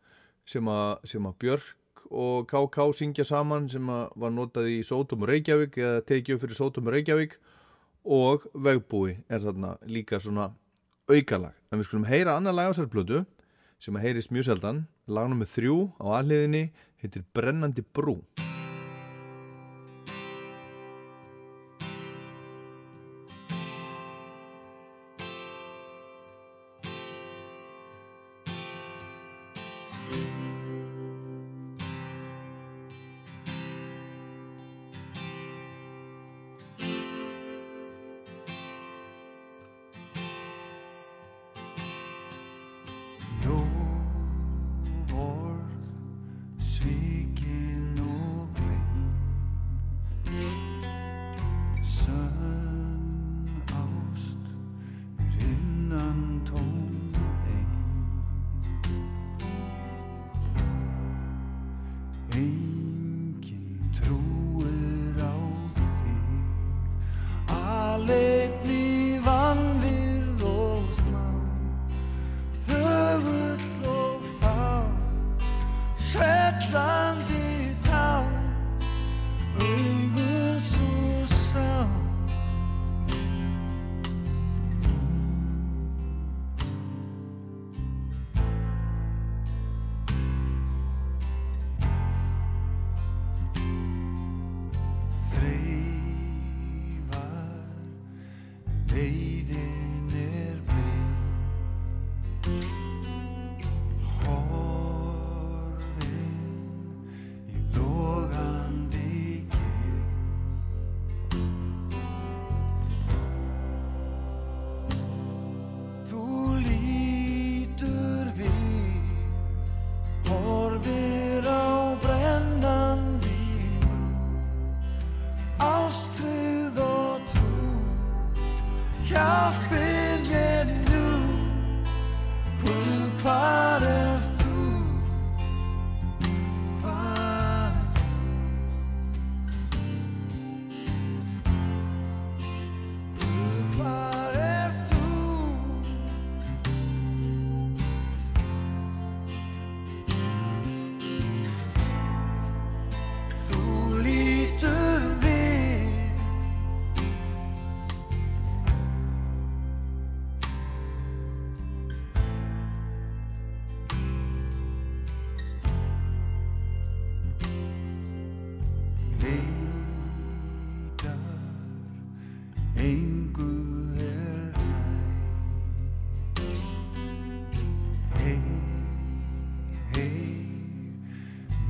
sem að, sem að Björk og KK syngja saman sem var notað í Sótum og Reykjavík eða tekið upp fyrir Sótum og Reykjavík. Og Vegbúi er þarna líka svona aukalag en við skulum heyra annar lag á sér blödu sem að heyrist mjög seldan lagnum með þrjú á aðliðinni heitir Brennandi brú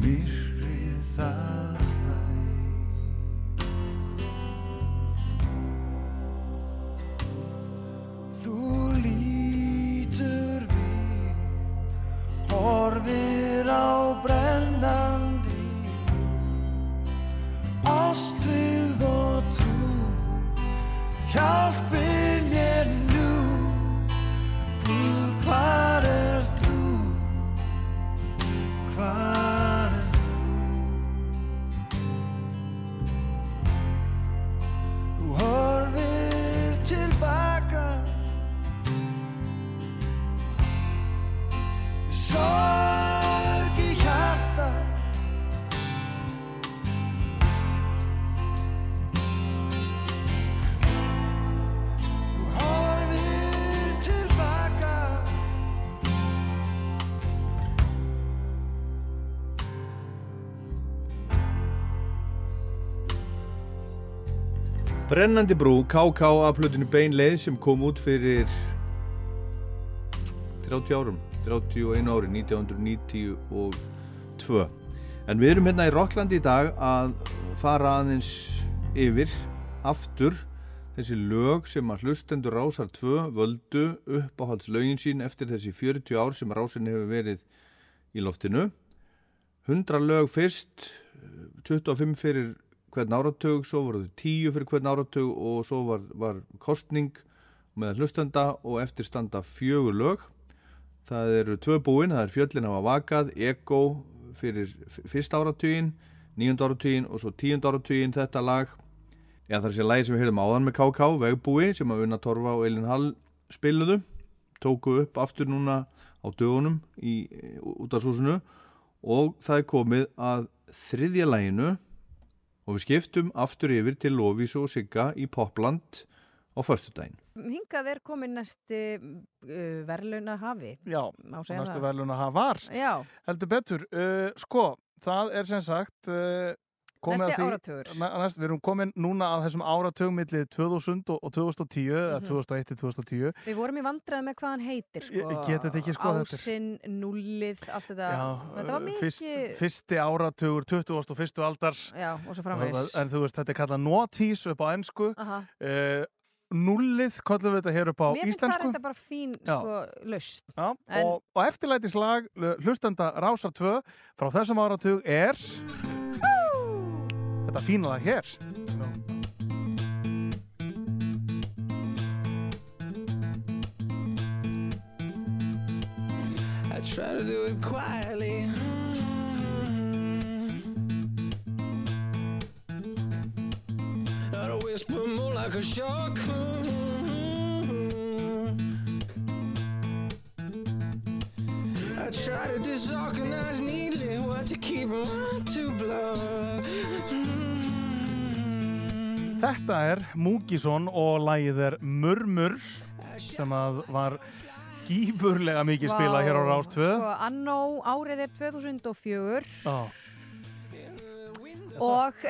myrkrið það Brennandi brú, KK af plötinu Beinleið sem kom út fyrir 30 árum 31 ári, 1992 en við erum hérna í Rocklandi í dag að fara aðeins yfir aftur þessi lög sem að hlustendur Rásar 2 völdu uppáhaldslögin sín eftir þessi 40 ár sem Rásin hefur verið í loftinu. 100 lög fyrst 25 fyrir hvern áratug, svo voru þau 10 fyrir hvern áratug og svo var, var kostning með hlustenda og eftir standa fjögur lög. Það eru tvö búin, það er fjöllin hafa vakað, Ego fyrir f- fyrsta áratugin nýjönda áratugin og svo tíunda áratugin þetta lag. Já, það er sér lagi sem við heyrðum áðan með KK, Vegbúi, sem að Unna Torfa og Elin Hall spiluðu, tóku upp aftur núna á dögunum í útastúsinu og það er komið að þriðja laginu og við skiptum aftur yfir til Lofísu og Sigga í Popland á föstudaginn. Hingað er komin næsti uh, verðluna hafi. Já, næstu verðluna hafar. Já. Heldur betur. Uh, sko, það er sem sagt... Uh, Næsti því- áratugur. Næst, við erum komin núna að þessum áratug milli 2000 og, og 2010 eða Mhm. 2001 til 2010 Við vorum í vandræði með hvað hann heitir sko. Þetta ekki, sko, þetta Ásinn, nullið, allt þetta. Já, þetta var mikið... fyrst, fyrsti áratugur 20. og fyrstu aldar Já, og svo framvegis. en þú veist, þetta er kallað notis upp á ennsku uh, nullið kallum við þetta hér upp á Mér finnst það íslensku reynda bara fín sko, laust. Já, En- og, og eftirlætislag hlustenda Rásar 2 frá þessum áratug er þetta fína lag hér I try to do it quietly. Not whisper, more like a shock. I try to disorganize neatly what to keep and what to block. Þetta er Múkisson og lagið er Murmur sem að var gífurlega mikið spilað hér á Rás 2 Sko, annó árið er 2004 Já. og,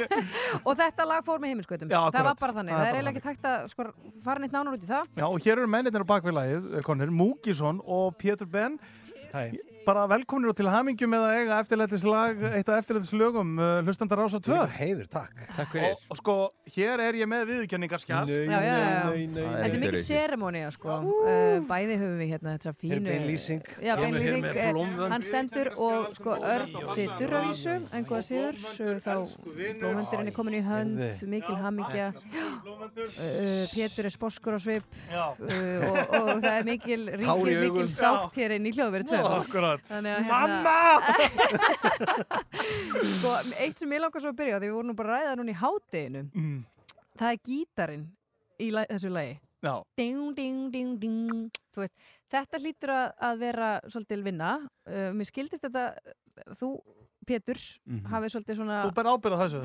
og þetta lag fór með heiminskautum. Já, það var bara þannig. Það er Það er eiginlega ekki tækt að sko, fara neitt nánar út í það. Já, og hér eru mennirnir á bakvið lagið, eh, Múkisson og Pétur Ben. Hæ. Bara velkominir og til hamingju með að eiga eftirlætislag, eitt af eftirlætislögum uh, hlustandar Rása 2. Heiður, takk. Takk fyrir. Og, og sko, hér er ég með já. nei, nei, nei. Þetta er mikið seremónia sko. Uh, bæði höfum við hérna þetta fínu... Hér er bein lýsing. Já, hér lýsing. eh. Hann stendur og sko Örn situr á vísu, einhverja síður, þá blómvöndurinn er komin í hönd, mikil hamingja. Uh, Pétur er sposkur á svip uh, og, og það er mikil, ríkir mikil sátt hér inn í hljóðveri 2. Já, akkurat. Að Mamma! sko, eitt sem ég langar svo að byrja á, því við vorum nú bara að ræða núna í hátteginu, Mm. það er gítarinn í la þessu lagi. Ding, ding, ding, veist, þetta hlýtur að, vera svolítil vinna. Uh, mér skildist þetta, þú, Pétur, Mhm. hafið svolítið svona... Þú berð ábyrgð á þessu,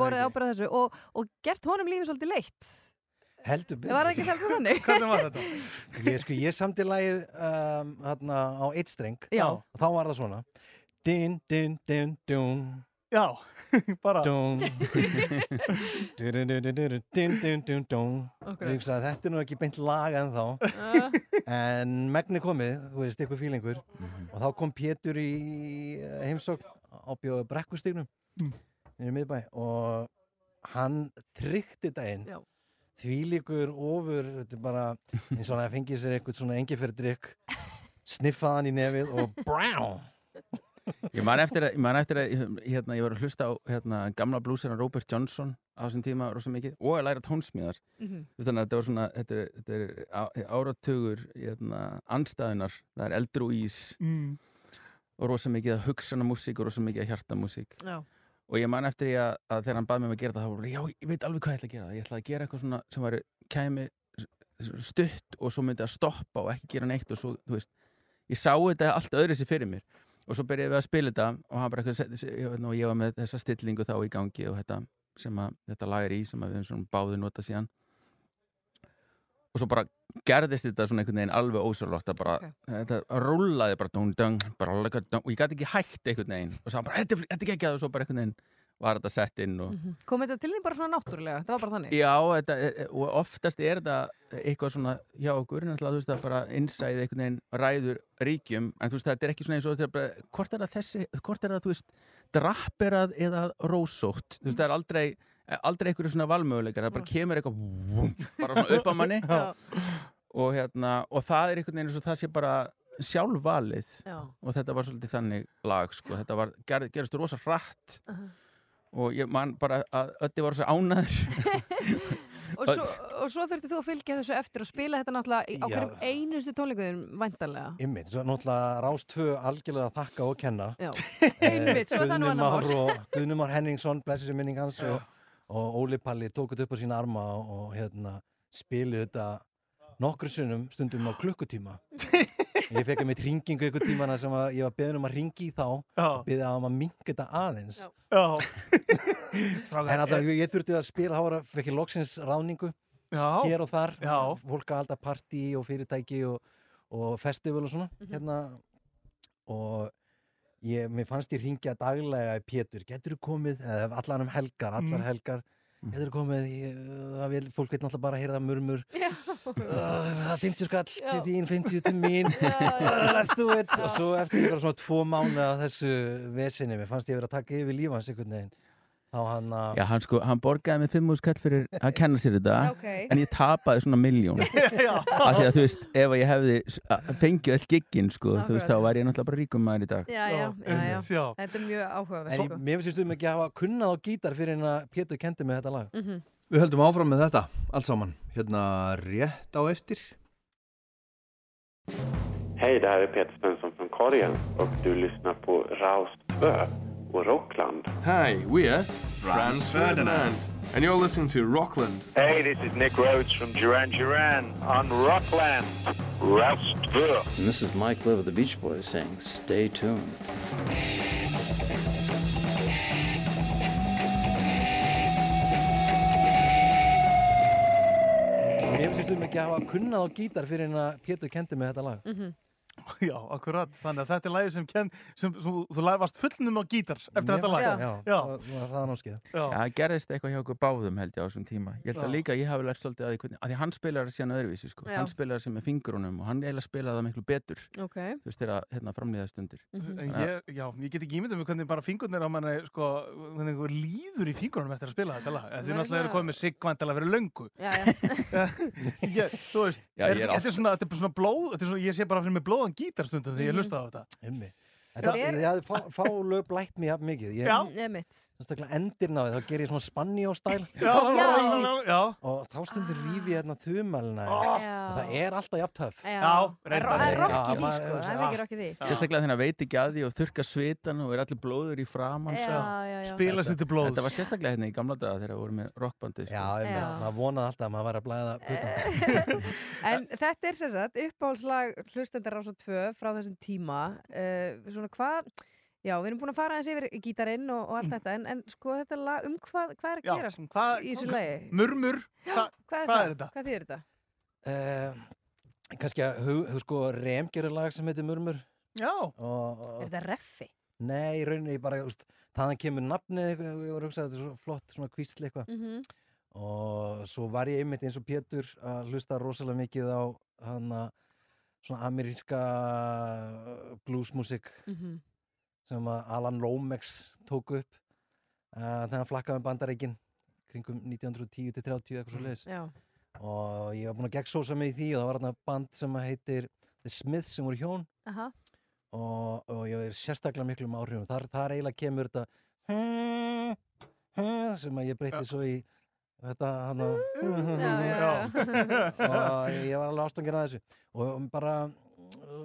þessu og, og gert honum lífið svolítið leitt. Heldur. Var það ekki heldur þannig? Hvernig var þetta? Ég, sko, ég samti lagið um, hérna, á eitt streng Já. og þá var það svona Din, din, din, dun Já, bara Dun Din, din, din, din, din, din, dun, dun að þetta er nú ekki beint lag en þá En megni komið, þú veist, ykkur fílingur og þá kom Pétur í heimsókn á bjóðu brekkustignum Mm. í miðbæ og hann tryggti daginn Já. Þvílíkur ofur þetta er bara eins og hann fengið sér eitthvað svona engiferðdrykk sniffaði hann í nefið og brá Ég man eftir að, man eftir að hérna, ég var að hlusta á hérna, gamla blúsina Robert Johnson á þessum tíma rosa mikið og að læra tónsmíðar Mhm. Þú veist, þannig að þetta var svona þetta er, þetta er á- áratugur hérna, andstæðunar, það er eldur og ís Mm. og rosa mikið að hugsana músík og rosa mikið að hjarta músík Já. Og ég man eftir því að, að þegar hann bað mig um að gera það þá var ég, já, ég veit alveg hvað ég ætla að gera. Ég ætla að gera eitthvað svona sem var kæmi stutt og svo myndi að stoppa og ekki gera neitt og svo, þú veist ég sá þetta allt öðru sér fyrir mér. Og svo byrjaði við að spila þetta og hann bara eitthvað, og ég var með þessa stillingu þá í gangi og þetta sem að þetta lag er í sem við höfum svona báði nota síðan. Og svo bara gerðist þetta svona einhvern veginn alveg ósálótt að bara, þetta rúlaði bara dún, dún, bara, like a dún, og ég gæti ekki hægt einhvern veginn og svo bara, þetta er- þetta er ekki að og svo bara einhvern veginn var þetta sett inn og Mhm. Kom þetta til því bara svona náttúrulega? Það var bara þannig? Já, þetta, e- e- og oftast er þetta eitthvað svona hjá okkur, náttúrulega, þú veist, það bara innsæðið einhvern veginn ræður ríkjum, en þú veist, þetta er ekki svona eins og þetta bara, hvort er það þessi, hvort er það, þú veist, drapperað eða rósótt, þú veist, það er aldrei, aldrei einhverju svona valmöguleikar, það bara kemur eitthvað, vum, bara svona upp á manni og hérna, og það er einhvern veginn eins og það sé bara sjálfvalið Já. og þetta var svolítið þannig lag, sko, þetta var, gerð, gerðist rosa hratt Aha. og ég man bara að Ötti var svo ánæður og, svo, og svo þurfti þú að fylgja þessu eftir og spila þetta náttúrulega á Já. hverjum einustu tónleikum væntanlega Ymmit, svo náttúrulega Rás 2 algjörlega að þakka og kenna Já. Eh, svo er það nú Guðni annað Már mál. og Guðni Már Henningsson, blessi sér minning hans og, og Óli Palli tók þetta upp á sína arma og hérna spiluðu þetta nokkru sunnum stundum á klukkutíma ég fekk að mitt ringingu ykkur tímana sem að ég var beðin um að ringi í þá Já. beðið að maður minga þetta aðeins Já. en alltaf ég, ég þurfti að spila þá var að fekk ég loksins ráðningu Já. hér og þar Já. fólk að halda partí og fyrirtæki og, og festival og svona hérna og ég, mér fannst ég ringja daglega í Pétur, getur þú komið? Eða allan um helgar, allar Mm. helgar getur þú komið, ég, vil, fólk veit náttúrulega bara heyra Uh, það er 50 skall til þín, 50 til mín. Let's do it og svo eftir svona tvo mánu af þessu vesinni, mér fannst ég verið að taka yfir lífans einhvern veginn hann að Já, hann, sko, hann borgaði mig 5.000 kall fyrir að kenna sér þetta Ok. en ég tapaði svona miljón af því að þú veist, ef ég hefði fengið all giggin, sko, þú veist, þá Akkurat. væri ég náttúrulega bara ríkum maður í dag já, já, já, já. þetta er mjög áhugaverð ég, mér finnst þú ekki að hafa kunnað á gítar fyrir en að Pétur kendi mig þetta lag Mhm. Við höldum áfram með þetta, allt saman, hérna rétt á eftir. Hej, det här är Peter Svensson från Korgen och du lyssnar på Raus 2 och Rockland. Hi, we're Franz Ferdinand, and you're listening to Rockland. Hey, this is Nick Rhodes from Duran Duran on Rockland. Roust 2. And this is Mike Live of the Beach Boys saying, stay tuned. Mér finnst þú ekki að hafa kunnað á gítar fyrir en að Pétur kendi mig þetta lag Mhm. Já, akkurat, þannig að þetta er lagið sem, ken, sem, sem þú varst fullnum á gítar eftir Mér þetta lag fannst það, já, það var það námskeið Já. Já, það gerðist eitthvað hjá okkur báðum held ég á þessum tíma Ég held Já. að líka ég hafi lært svolítið að því, hvernig, að því hann spilar síðan öðruvísi sko. Já. Hann spilar sem með fingrunum og hann eiginlega spilaði það miklu betur Ok. Þú veist þeirra hérna, framlýða stundir Mhm. En ég, já, ég get ekki ímyndað með hvernig bara fingurnir á manni, sko, líður í fingurnum eftir að spila þetta lag. Þið Mig blóðan gítarstundum þegar ég Mhm. hlusta á þetta. Einmi. Þetta, Já. ég hafði fá, fá lög blætt mér mikið. Sérstaklega á því, þá ger ég svona spanni-ó-stæl Já, já, já. og þá stundur rífi ég hérna þumalina Já. og það er alltaf jafn töff Já, Já, reyndar. það er Já, því, sko, það er. Sérstaklega þegar hann veit ekki að því og þurka svitan og er allir blóður í framann Já, já, já. Spila sér til blóðs. Þetta var sérstaklega hérna í gamla daga þegar við vorum með rockbandi sko. Já, maður vonaði alltaf að maður væri að blæða putan En þetta er sem sagt uppáhaldslag hlustendar rása 2 frá þessum tíma. Uh, svona hvað, já, við erum búin að fara aðeins yfir gítarinn og, og allt þetta, en, en sko þetta lag, um hvað, hvað er að Já, gerast hvað- í þessu lagi? Murmur, hva, Hvað er hvað er þetta? Hvað þýðir þetta? uh, kannski að hug, hug, sko, Rem gerir lag sem heitir Murmur Já og, og, Er þetta reffi? Nei, í rauninni bara, úst, þaðan kemur nafnið ég var að hugsa að þetta er svo flott svona kvísli eitthvað Mhm. og svo var ég einmitt eins og Pétur að hlusta rosalega mikið á hana svona ameríska bluesmusik Mhm. sem að Alan Lomax tók upp uh, þegar hann flakkaði um bandareikin kringum 1910-30 eitthvað svo leiðis Já. og ég var búinn að gegnsósa mig í því og það var þarna band sem að heitir The Smiths sem voru hjón Aha. og, og ég er sérstaklega miklum áhrifum þar, þar eiginlega kemur þetta sem að ég breytti svo í þetta hann já. og ég var alveg ástangin að þessu og bara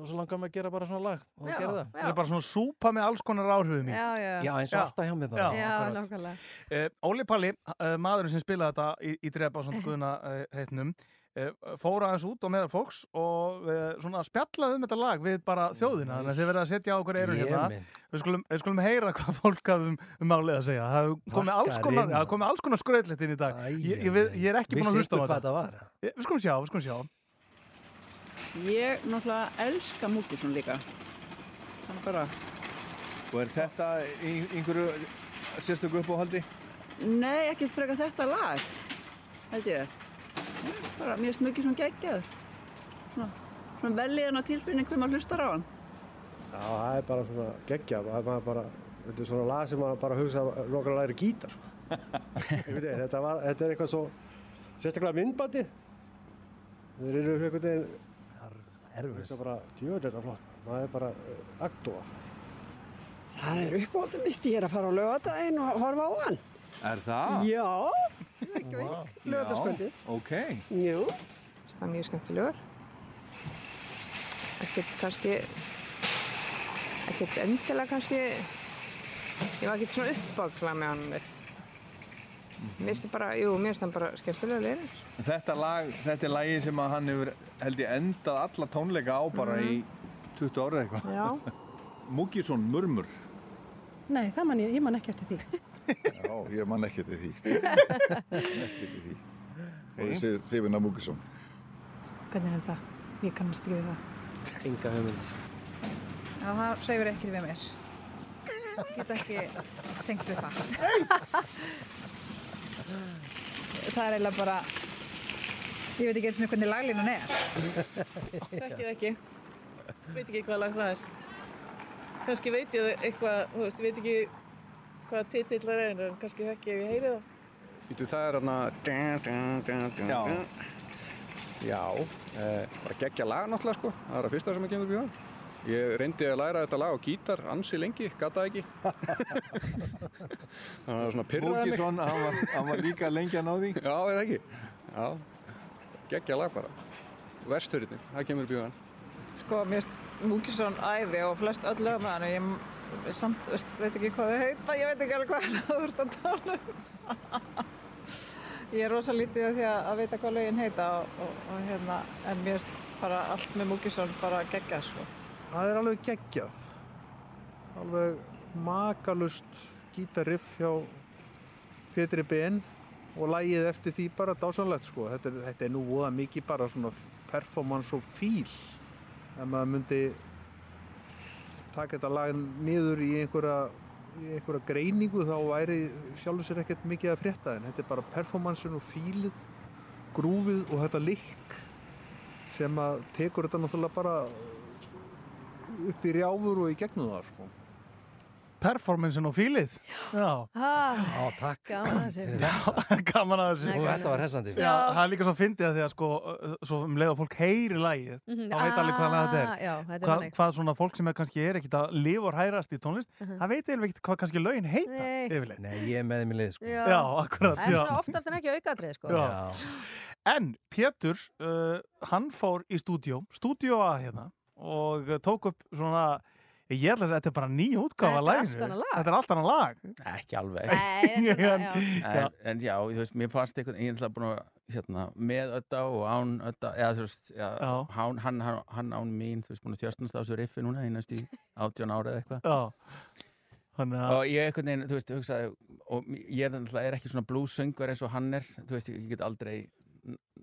og svo langar mig að gera bara svona lag og Já, gera það Þetta er bara svona súpa með alls konar áhrifum í. Já, já. Já, eins og alltaf hjá mér bara. Já, nákvæmlega. Uh, Óli Palli, uh, maðurinn sem spilaði þetta í, í drepa á samt guðuna uh, heitnum, uh, fór aðeins út og meðal fólks og uh, svona spjallaði um þetta lag við bara þjóðina, þannig að þið verða að setja á okkur eirun Ég hérna. Við skulum, við skulum heyra hvað fólk hafði um, um málið að segja. Það komið alls konar, Rakkarinn. ja, komið alls konar skröðleitt inn í dag. Æ, ég, ég, ég er ekki búin að Vissi hlusta á þetta. við skulum sjá, við skulum sjá. Ég náttúrulega elska Múkisson líka. Þannig bara, Og er þetta í einhverju sérstöku uppáhaldi? nei, ekki freka þetta lag, held ég. Bara, mér finnst Múkisson geggjaður. Svona, svona velíðan tilfinning þegar maður hlustar á hann. Já, það er bara svona geggja, það er bara, þetta er svona lag sem maður bara hugsa nokkar læri gítar, sko. Veit þetta, var, þetta er eitthvað svo, sérstaklega myndbandi. Þeir eru einhvern veginn, erfis. Það er bara, þetta flott, það er bara uh, aktúa. Það er uppáhaldið mitt, ég er að fara á lögadaginn og horfa á hann. Er það? Já, Lögataskvöldi. Ok. Jú. Það er mjög skemmtilegur. Ekkert kannski, ekkert endilega kannski, ég var ekkert svona uppáldslag með hann. Mér finnst það bara, jú, mér finnst það bara skemmtilega leirir. Þetta lag, þetta er lagi sem að hann hefur held ég endað alla tónleika á bara Mhm. í 20 árið eitthvað. Já. Múkisson, murmur. Nei, það man ég, ég man ekki eftir því. Já, ég man ekki til því. ekki til því. Og Sif- Sifina Múkisson. Hvernig er þetta? Ég kannast ekki við það. Enga hugmynd. Já, það hreyfir ekkert við mér. Ég get ekki tengt við það. það er eiginlega bara, ég veit ekki eins og hvernig laglínan er. Þekkið ekki. Veit ekki hvað lag það er. Kannski veit ég eitthvað, þú veist, ég veit ekki hvað titill það er, en kannski þekki ég ef ég heyri það. Vítu, það er hérna... Já. Já, eh, bara geggja lag náttúrulega sko. Það er það fyrsta sem ég kemur upp í það. Ég reyndi að læra þetta lag á gítar ansi lengi, gata ekki. Þannig að svona pyrraði mig. Múkisson, hann var, hann var líka lengi að ná því. Já, er það ekki? Já, geggja lag bara. Vesturinn, það kemur upp í það. Sko, mér finnst Múkisson æði og flest öll lög með hann. Ég samt, veist, veit ekki hvað þau heita, ég veit ekki alveg hvað þú ert að tala um. ég er rosa lítið af því að, að vita hvað lögin heita og, og, og hérna, en mér finnst bara allt með Múkisson bara geggjað, sko. Það er alveg geggjað. Alveg makalust gítariff hjá Petri Ben og lægið eftir því bara dásanlegt sko. Þetta er, þetta er nú voða mikið bara svona performance og fíl. Ef maður myndi taka þetta lag niður í einhverja, í einhverja greiningu þá væri sjálfur sér ekkert mikið að frétta en þetta er bara performancein og fílið, grúfið og þetta likk sem að tekur þetta náttúrulega bara upp í rjáfur og í gegnum það sko. Performancein og fílið. Já. Ah, Já, takk. Gaman að þessu. Já, gaman að þessu. Nei, Og þetta var hressandi. Já, það er líka svo fyndið að því að sko, uh, svo um leið að fólk heyri lagið, Mhm. þá veit alveg hvað þetta Ah, er. já, þetta er þannig. hvað svona fólk sem er kannski er ekkit að lifa og hrærast í tónlist, Mhm. það veit eiginlega ekkit hvað kannski lögin heita Nei. yfirleitt. Nei, ég er með þeim í lið sko. Já, Já, akkurat, Það er svona oftast en ekki aukaðrið, sko. Já. En Pétur, uh, hann fór í stúdíó, stúdíó A hérna og uh, tók upp svona, ég ætla að þetta er bara nýja útgáfa Þetta er lag. Þetta er allt annað lag. Ekki alveg. Nei, svona, já. en, en já, þú veist, mér fannst eitthvað, ég er alltaf búin að, hérna, með ötta og án ötta, eða þú veist, já, Já. Hann, hann, hann, hann án mín, þú veist, búin að þjöstnast á þessu riffi núna, einast í átján ára eða eitthvað. Já. Þannig að... Og ég eitthvað neginn, þú veist, hugsaði, og ég er, náttúrulega- er ekki svona blues-söngur eins og hann er, þú veist, ég get aldrei,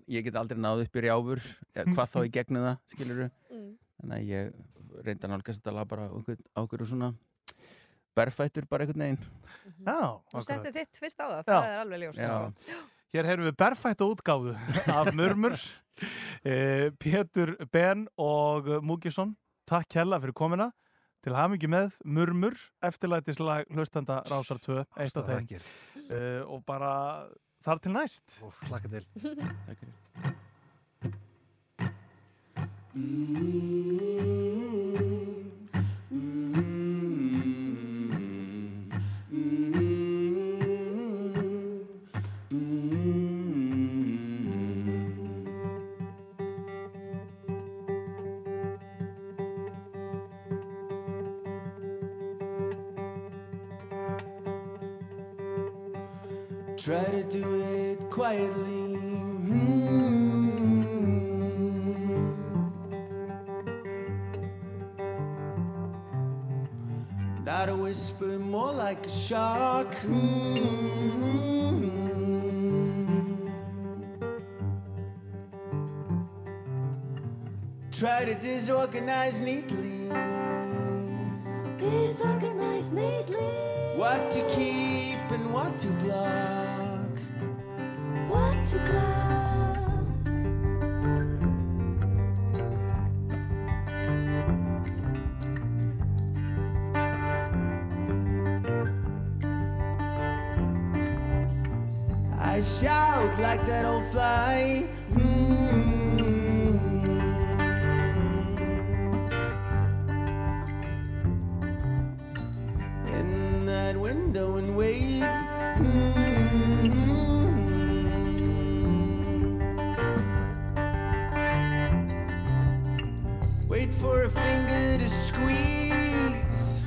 ég get aldrei náð upp í rjáfur, hvað þá í gegnum það, skilur Mm. Þannig að ég reyndi að nálgast þetta lag bara á einhvern- á einhverju svona berfættur bara einhvern veginn. Já, Þú settið þitt fyrst á það, Já. það er alveg ljóst. Já. Hér heyrðum við berfætta útgáfu af Murmur, eh, Pétur Ben og Múkisson. Takk hella fyrir komina. Til hamingi með Murmur, eftirlætislag hlustanda Rásar 2, eitt af þeim. Uh, og bara þar til næst. Til. Takk fyrir. Try to do it quietly. Not a whisper, more like a shock. Mm-hmm. Try to disorganize neatly. Disorganize neatly. What to keep and what to block. What to block. look like that old fly. Mm-hmm. In that window and wait. Mm-hmm. Wait for a finger to squeeze.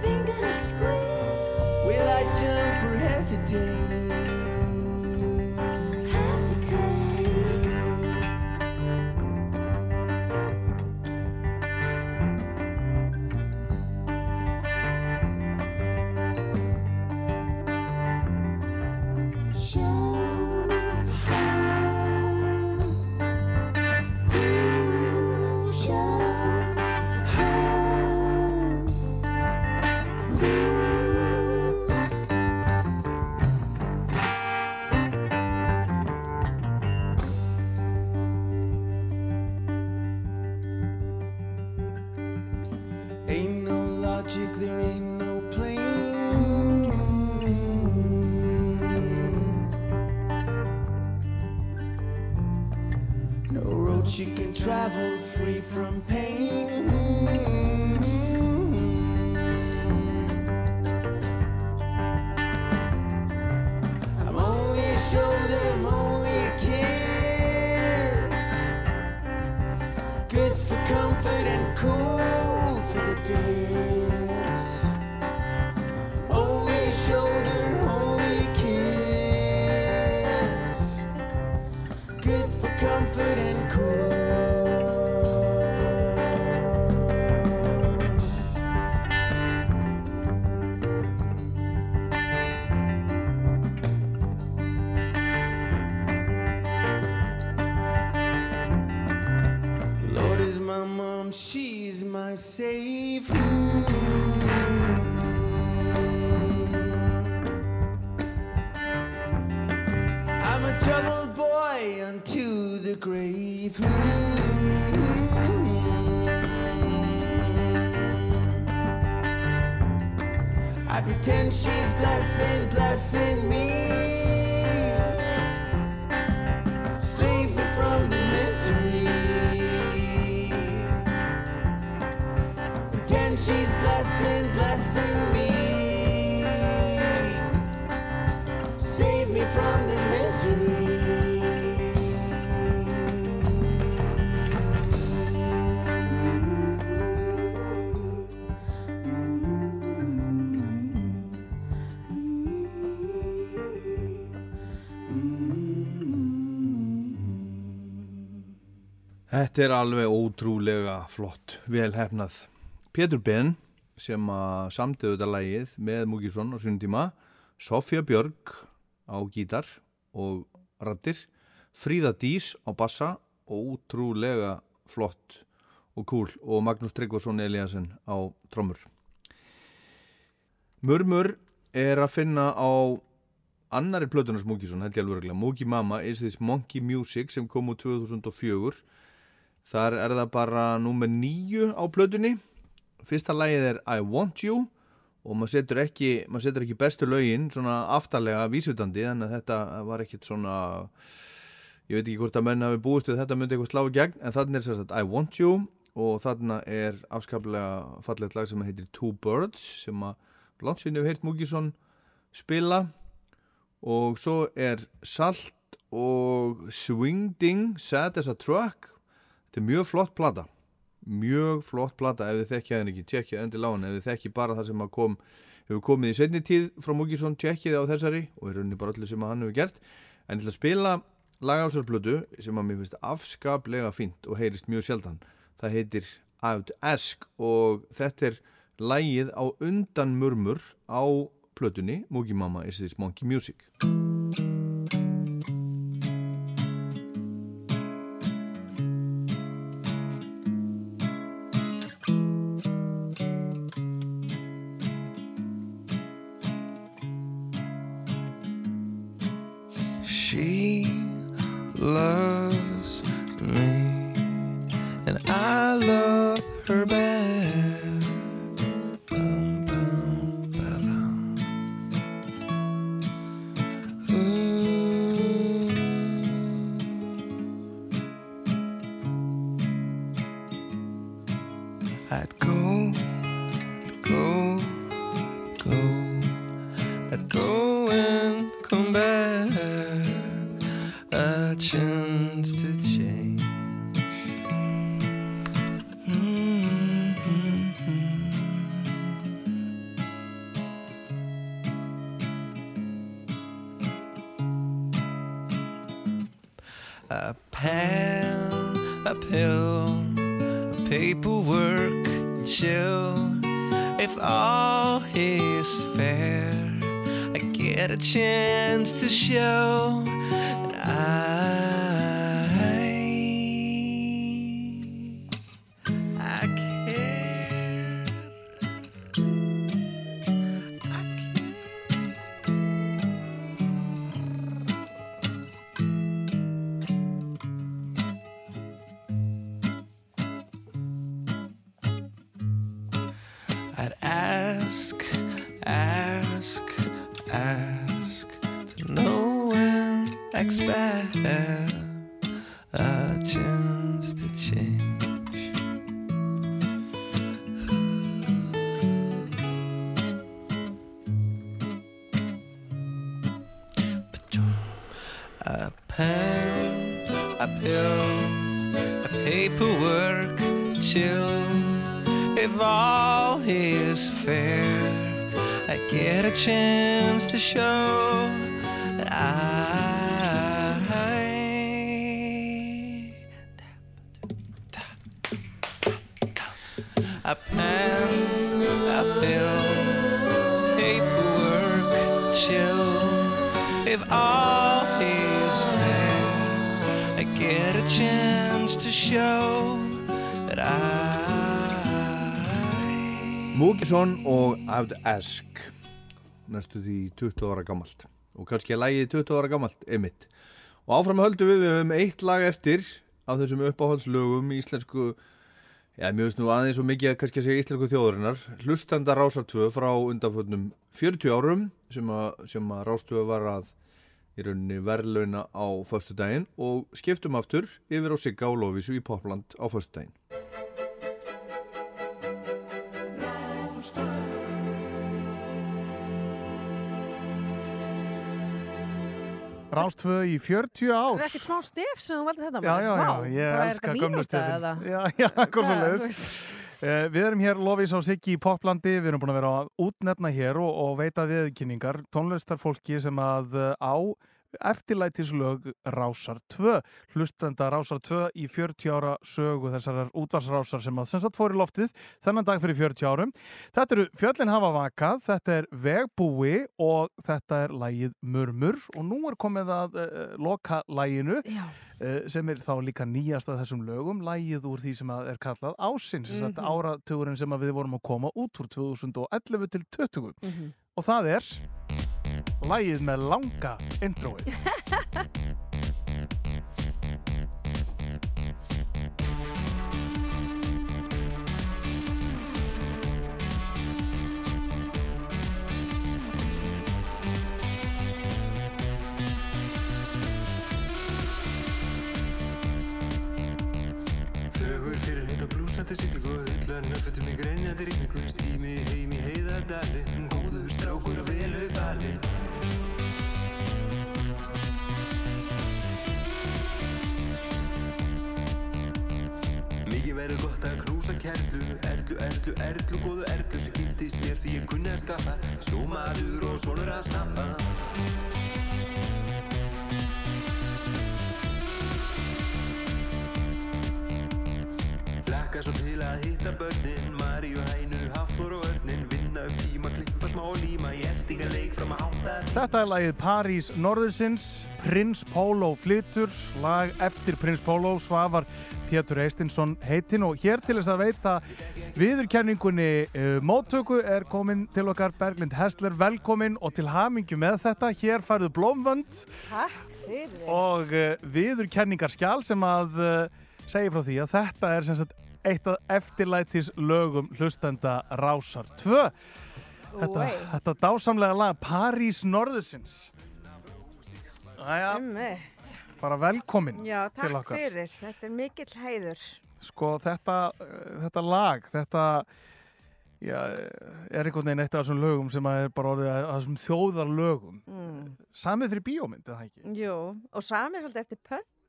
Finger to squeeze. Will I jump or hesitate? contentious blessing, blessing me. Þetta er alveg ótrúlega flott, vel hefnað. Pétur Ben sem að samtöðu þetta lægið með Múkisson á sunnum tíma, Sofía Björg á gítar og rattir, Fríða Dís á bassa ótrúlega flott og cool og Magnús Tryggvason Eliasson á trommur. Murmur er að finna á annari plötunars Múkisson, held ég alveg regla, Múki Mama is this monkey music sem kom úr 2004 Þar er það bara númer nýju á plötunni. Fyrsta lagið er I Want You og maður setur ekki, maður setur ekki bestu lögin svona aftarlega vísutandi að þetta var ekkit svona ég veit ekki hvort að menna hafi búist við þetta myndi eitthvað slá í gegn en þannig er að I Want You og þannig er afskaplega fallegt lag sem heitir Two Birds sem að landsvinni hefur heyrt Múkisson spila og svo er Salt og Swingding Sad as a Truck Þetta er mjög flott plata. Mjög flott plata ef þið þekkja henni ekki tjekkja endur lána, ef þið þekki bara það sem kom hefur komið í setni tíð frá Múkisson tjekkið á þessari og er rauninni bara allir sem hann hefur gert. En til að spila lagásarblödu sem að mér finnst afskaplega fínt og heyrist mjög sjaldan það heitir Out Ask og þetta er lægið á undan murmur á plötunni Múki Mama is this monkey music chill. If all is fair, I get a chance to show that I. Múkisson og I'd Ask næstu því 20 ára gammalt og kannski að lægið 20 ára gammalt emitt og áfram höldum við við höfum eitt lag eftir af þessum uppáhaldslögum í íslensku já, mjög veist nú aðeins og mikið kannski að segja íslensku þjóðurinnar hlustanda Rásartvö frá undanfötnum 40 árum sem að, sem að Rástvö var að í rauninni verðlauna á föstu daginn og skiptum aftur yfir á Sigga og Lóvísu í Popland á föstu daginn Rástvö í 40 ár. Það er ekkert smá stef sem þú valdi þetta Já, já, já, ég bara er elska þetta gömlu stefin. Já, já, hvort veist. Við erum hér Lofís á Siggi í Poplandi, við erum búin að vera að útnefna hér og, og veita viðkynningar, tónlistarfólki sem að uh, á eftirlætislög Rásar 2 hlustenda Rásar 2 í 40 ára sögu þessar útvarsrásar sem að sem sagt fór í loftið þennan dag fyrir 40 árum þetta eru Fjöllin hafa vakað þetta er Vegbúi og þetta er lægið Murmur og nú er komið að uh, loka læginu uh, sem er þá líka nýjast af þessum lögum lægið úr því sem að er kallað ásins mm -hmm. Mhm. áratugurinn sem að við vorum að koma út úr 2011 til 20 Mhm. og það er lægið með langa introið. Fögur fyrir heita blúsandi sýtingu Hullar nöfnfötum í greinjandi rigningu Stími heim í heiðardalinn Góður strákur að velu valinn verður gott að knúsa kerlu. Erlu, erlu, erlu, góðu erlu sem giftist mér því ég kunni að skaffa. Sjómaður og svonur að snappa Laka svo til að hitta börnin. Maríu, Hænu, Hafþór og Örnin Vinna upp tíma, klippa Þetta er lagið París Norðursins, Prins Pólo flytur, lag eftir Prins Pólo, Svavar Pétur Eistinsson heitinn og hér til þess að veita viðurkenningunni uh, móttöku er komin til okkar Berglind Hessler, velkomin og til hamingju með þetta, hér færðu blómvönd og uh, viðurkenningarskjál sem að uh, segja frá því að þetta er sem sagt eitt af eftirlætis lögum hlustenda Rásar 2 þetta, þetta dásamlega lag París Norðursins Æja, bara velkomin Já, til takk okkar fyrir. Þetta er mikill heiður. sko þetta, þetta lag þetta já, er einhvern veginn eitt af þessum lögum sem er bara orðið að þessum þjóðarlögum Mm. samið fyrir bíómynd, er það ekki? Jú, og sami svolítið eftir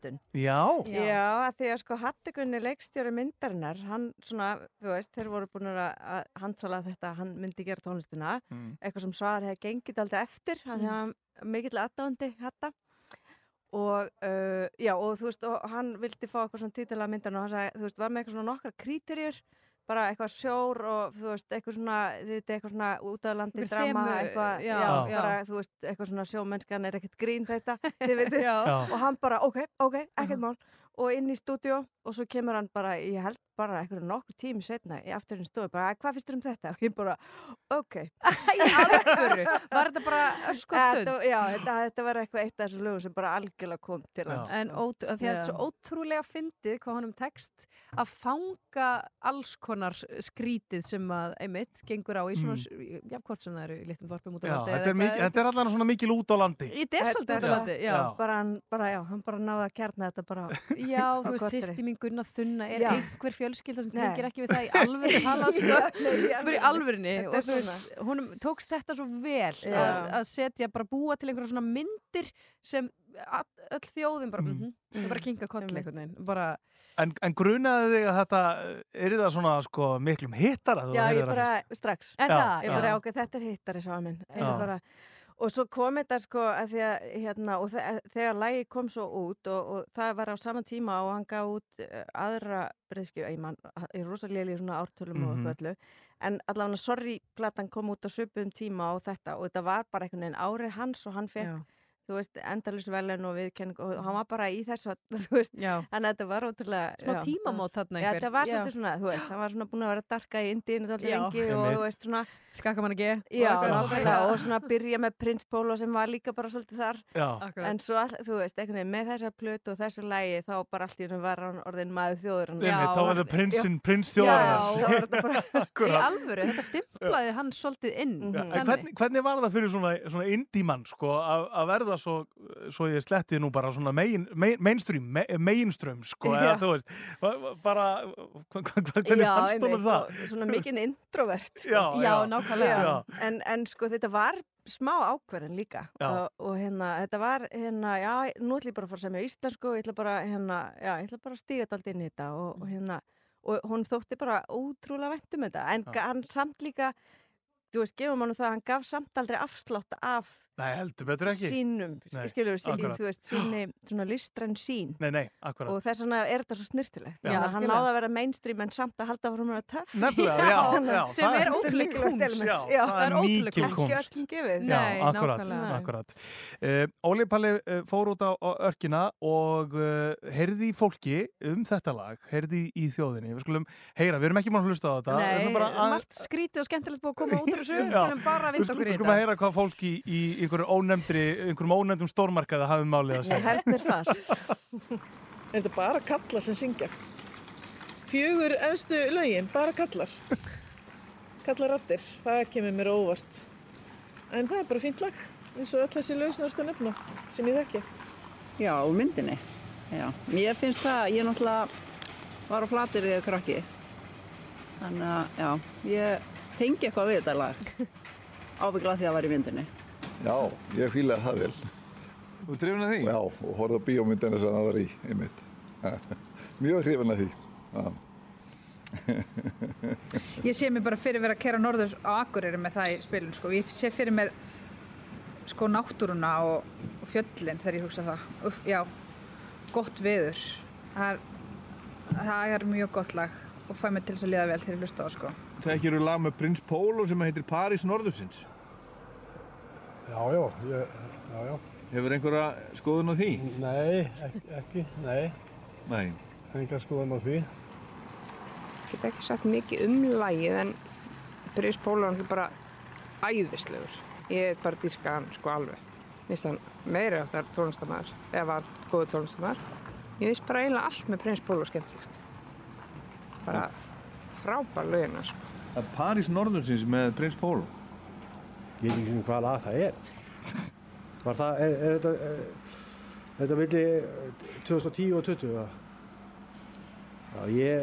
pöntun. Já. Já, að því að sko Hattikunni leikstjóri myndarinnar, hann svona, þú veist, þeir voru búin að að handsala þetta, hann myndi gera tónlistina, Mm. eitthvað sem svar hefði gengið aldrei eftir, hann Mm. hefði mikill aðdáðandi Hatta og uh, já, og þú veist, og hann vildi fá eitthvað svona títila myndan og hann sagði, þú veist, var með eitthvað svona nokkra kríterjur bara eitthvað sjór og þú veist, eitthvað svona, þetta er eitthvað svona út af landi drama, eitthvað, já, já, bara, þú veist, eitthvað svona sjómennskan er ekkert grín þetta, veitir, og hann bara, ok, ok, ekkert mál, og inn í stúdíó og svo kemur hann bara, ég held bara eitthvað nokkur tími setna í afturinn stofu, bara, hvað finnst þér um þetta? Og ég bara, ok. Í alvöru? Var þetta bara örskoð stund? Þetta- Já, þetta, þetta var eitthvað eitt af þessu lögum sem bara algjörlega kom til hans. En ótrú, að því að þetta er svo ótrúlega fyndið hvað honum tekst að fanga alls konar skrítið sem að einmitt gengur á í svona, Mm. já, hvort sem það eru í litlum þorpum út á Já, landi þetta er, mikil, þetta er allan svona mikil út á landi. Þetta er svolítið út á landi, já. Bara hann, bara, já, hann bara náði að kjarna þetta bara Já, þú veist, korteri. sýsti mín Gunnar Þunna er Já. einhver fjölskylda sem tengir ekki við það í alvöru talað sko, í bara í alvörinni og þú veist, honum tókst þetta svo vel að, að setja, bara búa til einhverja svona myndir sem all, öll þjóðin bara, mm. -hmm, bara kinga koll einhvern veginn, bara En, en grunaði þig að þetta, er það svona sko miklum hittar að þú ég það strax. Er Já, það? Ég bara, ok, þetta er hittari sá minn. Ég Já. bara, og svo kom þetta sko að því að, hérna, og þe þegar lægi kom svo út og, og það var á sama tíma og hann gaf út uh, aðra breyðskju, ég man, ég er rosalega í svona ártölum og Mhm. eitthvað öllu en allavega sorry platan kom út á söpum tíma og þetta og þetta var bara einhvern veginn árið hans og hann fekk Já. Þú veist, endalus velin og viðkenning og hann var bara í þessu, þú veist, Já. þannig að þetta var ótrúlega Smá tímamót þarna Já, einhver. þetta var svolítið svona, þú veist, hann var svona búin að vera að darka í lengi og þú veist svona skakka mann ekki Já, og svona byrja með Prins Pólo sem var líka bara svolítið þar. Já. En svo, þú veist, með þessa plötu og þessu lægi þá bara allt í hennum var hann orðin maður þjóður þá var það prinsinn, prins bara í alvöru, þetta stimplaði hann svolítið inn Já, en þannig. hvernig, hvernig var það fyrir svona, svona indímann að að verða svo, svo ég sletti nú bara svona megin, megin, mainstream, me, mainstream sko, eða Já. þú veist, bara, hvernig Já, fannst honum einmitt, það? og svona mikinn introvert sko. Já, já. Já, nákvæmlega. Já. En, en sko þetta var smá ákverðin líka Já. og, og hérna, þetta var hérna, já, nú ætlum ég bara að fara að semja íslensku og ég ætla bara, hérna, já, ég ætla bara að stíga þetta inn í þetta og, og hérna og hún þótti bara ótrúlega vænt um þetta en Já. hann samt líka þú veist, gefum hann það, hann gaf samt aldrei afslátt af Nei, heldur betur ekki. sínum, Nei, skilur við, þú veist, síni svona listræn sín Nei, nei, akkurat. og þess vegna er þetta svo snirtilegt Já. Þannig að hann náði að vera mainstream en samt að halda frá mér að töff Nefnilega, já, já, sem er mikilvægt kunst. Já, það er ekki kunst. öllum gefið Já, Nei, akkurat, nákvæmlega. akkurat. Uh, Óli Palli uh, fór út á, örkina og uh, heyrði í fólki um þetta lag, heyrði í þjóðinni. Við skulum heyra, við erum ekki mann að hlusta á þetta. við Nei, að- margt skrítið og skemmtilegt búið að koma út úr þessu einhverjum ónefndri, einhverjum ónefndum stórmarkaði hafið málið að Ég segja. held mér fast Er þetta bara kallar sem syngja? Fjögur efstu lögin, bara kallar. Kallarattir, það kemur mér óvart. En það er bara fínt lag, eins og öll þessi lög sem þú ert að nefna, sem ég þekki. Já, myndinni. Já, mér finnst það, ég náttúrulega var á flatir í krakki. Þannig að, já, ég tengi eitthvað við þetta lag. Ábyggla því að það var í myndinni. Já, ég fílaði það vel. Þú drifin að því? Já, og horfði á bíómyndina sem það var í, einmitt. Mjög hrifin að því. Já. Ég sé mér bara fyrir vera að kera norður á Akureyri með það í spilun sko. Ég sé fyrir mér sko náttúruna og, og fjöllin þegar ég hugsa það. Uff, já, gott veður. Það er, það er mjög gott lag og fæ mig til þess að liða vel þegar ég hlusta á það, sko. Þekkir þú lag með Prins Pólo sem heitir París Norðursins? Já, já, ég, já, já. Hefur einhverja skoðun á því? Nei, ekki, ekki nei. Nei. Engar skoðan á því. Ég get ekki sagt mikið um lagið en Brís Póla er bara æðislegur. Ég er bara dýrka hann sko alveg. Mér finnst hann meiri á þar tónlistamæður, eða var góðu tónlistamæður. Ég finnst bara eiginlega allt með Prins Póla skemmtilegt. Bara frábær lögina sko. Er París Norðursins með Prins Pólo. Ég veit ekki sem hvað lag það er. Var það, er, er þetta, er, þetta milli eh, 2010 og 20? eða? Já, ég,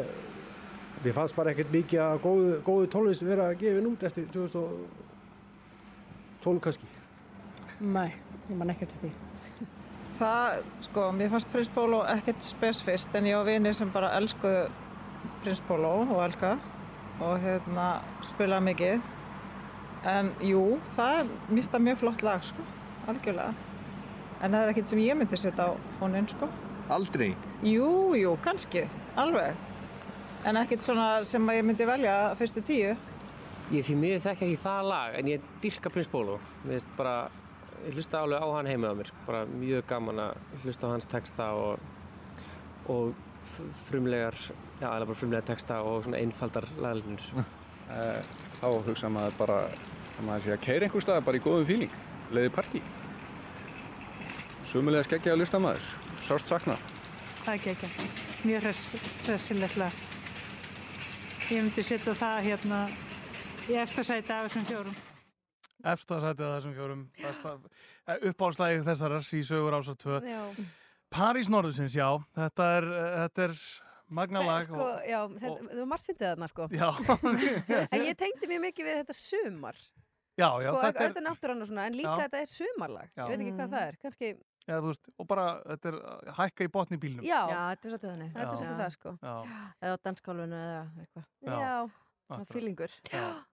mér fannst bara ekkert mikið að góðu, góðu tónlist vera gefin út eftir 2012 kannski. Nei, ég man ekki eftir því. Það, sko, mér fannst Prins Pólo ekkert spesfist en ég á vini sem bara elskuðu Prins Pólo og elska og hérna spilaði mikið. En jú, það er mista mjög flott lag, sko, algjörlega. En það er ekkert sem ég myndi setja á fónin, sko. Aldrei. Jú, jú, kannski, alveg. En ekkert svona sem að ég myndi velja fyrstu tíu. Ég því miður þekki ekki það lag en ég dyrka Prins Bólo. Mér finnst bara, ég hlusta alveg á hann heima á mér, sko. bara mjög gaman að hlusta á hans texta og, og frumlegar, já, eða bara frumlega texta og svona einfaldar laglínur. Eh, Þá hugsa maður bara að maður sé að keira einhver stað bara í góðum fíling, leiði partí. Sumulega skeggja að lista maður, sást sakna. Það er ekki. Mjög hress- hressilegt lag. Ég myndi setja það hérna í eftir sæti af þessum fjórum. Efsta sætið að þessum fjórum uppáhaldslægi þessarar í sögur ásar 2 Já. París Norðusins, já þetta er, þetta er magna Það lag sko, já, þetta, það var margt fyndið þarna sko. Já. en ég tengdi mjög mikið við þetta sumar. Já, já, sko, þetta er- auðvitað náttúran og svona, en líka Já. þetta er sumarlag. Já. Ég veit ekki hvað það er, kannski, Já, þú veist, og bara, þetta er að hækka í botni bílnum já, þetta er svolítið þannig. Þetta er Já. svolítið það, sko. Já. Eða á danskálfunu eða eitthvað. Já, það er fílingur.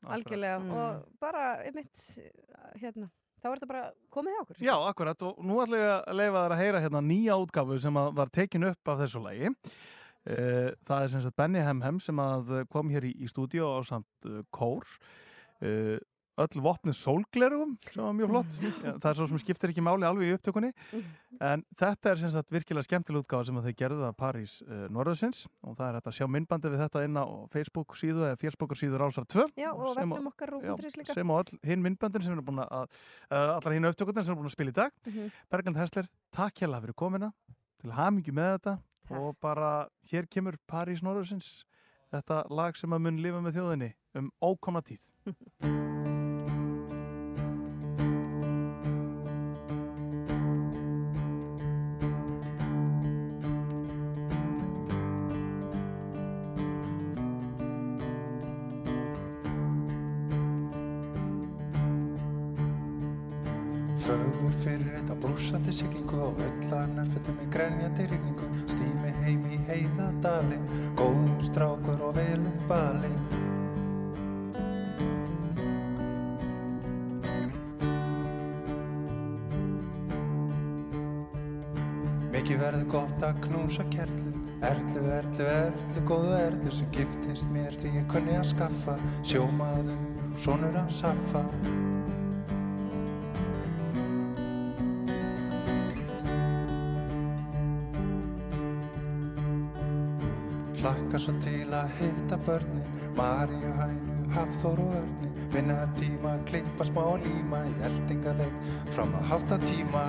Algjörlega. Mm. Og bara, einmitt, hérna, þá er þetta bara komið hjá okkur. Já, akkurat, og nú ætlum ég að leifa þær að heyra hérna nýja útgafu sem að var tekin upp af þessu lagi Eh, Það er sem sagt Benny Hemhem sem að kom hér í, í stúdíu á samt uh, kór uh, öll vopnið sólglerugum sem var mjög flott. Ja, það er svo sem skiptir ekki máli alveg í upptökunni. En þetta er sem sagt virkilega skemmtileg útgáfa sem þau gerðu að París uh, Norðursins og það er hægt að sjá myndbandi við þetta inn á Facebook síðu eða fjörsbókar síður ásar 2 Já, og vefnum okkar RÚV.is líka. sem og hinn myndbandin sem eru búin að uh, allar hinn upptökunar sem eru búin að spila í dag. Mhm. Berglind Hessler, takk hérlega fyrir komina til hamingju með þetta. Og bara hér kemur París Norðursins þetta lag sem að mun lifa með þjóðinni um ókomna tíð blúsandi siglingu og öllarnar fötum í grenjandi rigningu. Stími heim í heiðadalinn, góður strákur og velum balinn. Mikið verður gott að knúsa kerlu. Erlu, erlu, erlu, góðu erlu sem giftist mér því ég kunni að skaffa. Sjómaður, sonur að saffa Hlakka svo til að hitta börnin Maríu, Hænu, Hafþór og Örnin Vinna tíma, klippa smá líma Í eldingarleik fram að hafta tíma.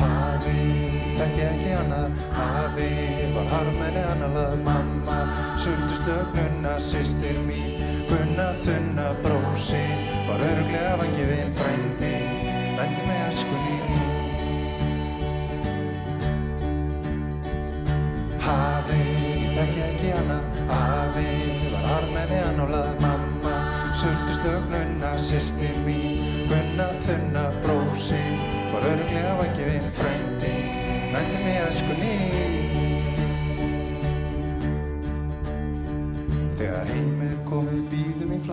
Hafi, þekki ekki annað Hafi var harmenni annarlað Mamma, sultustöð Gunna, sýstir mín Gunna, þunna, brósi Var örglega vangi við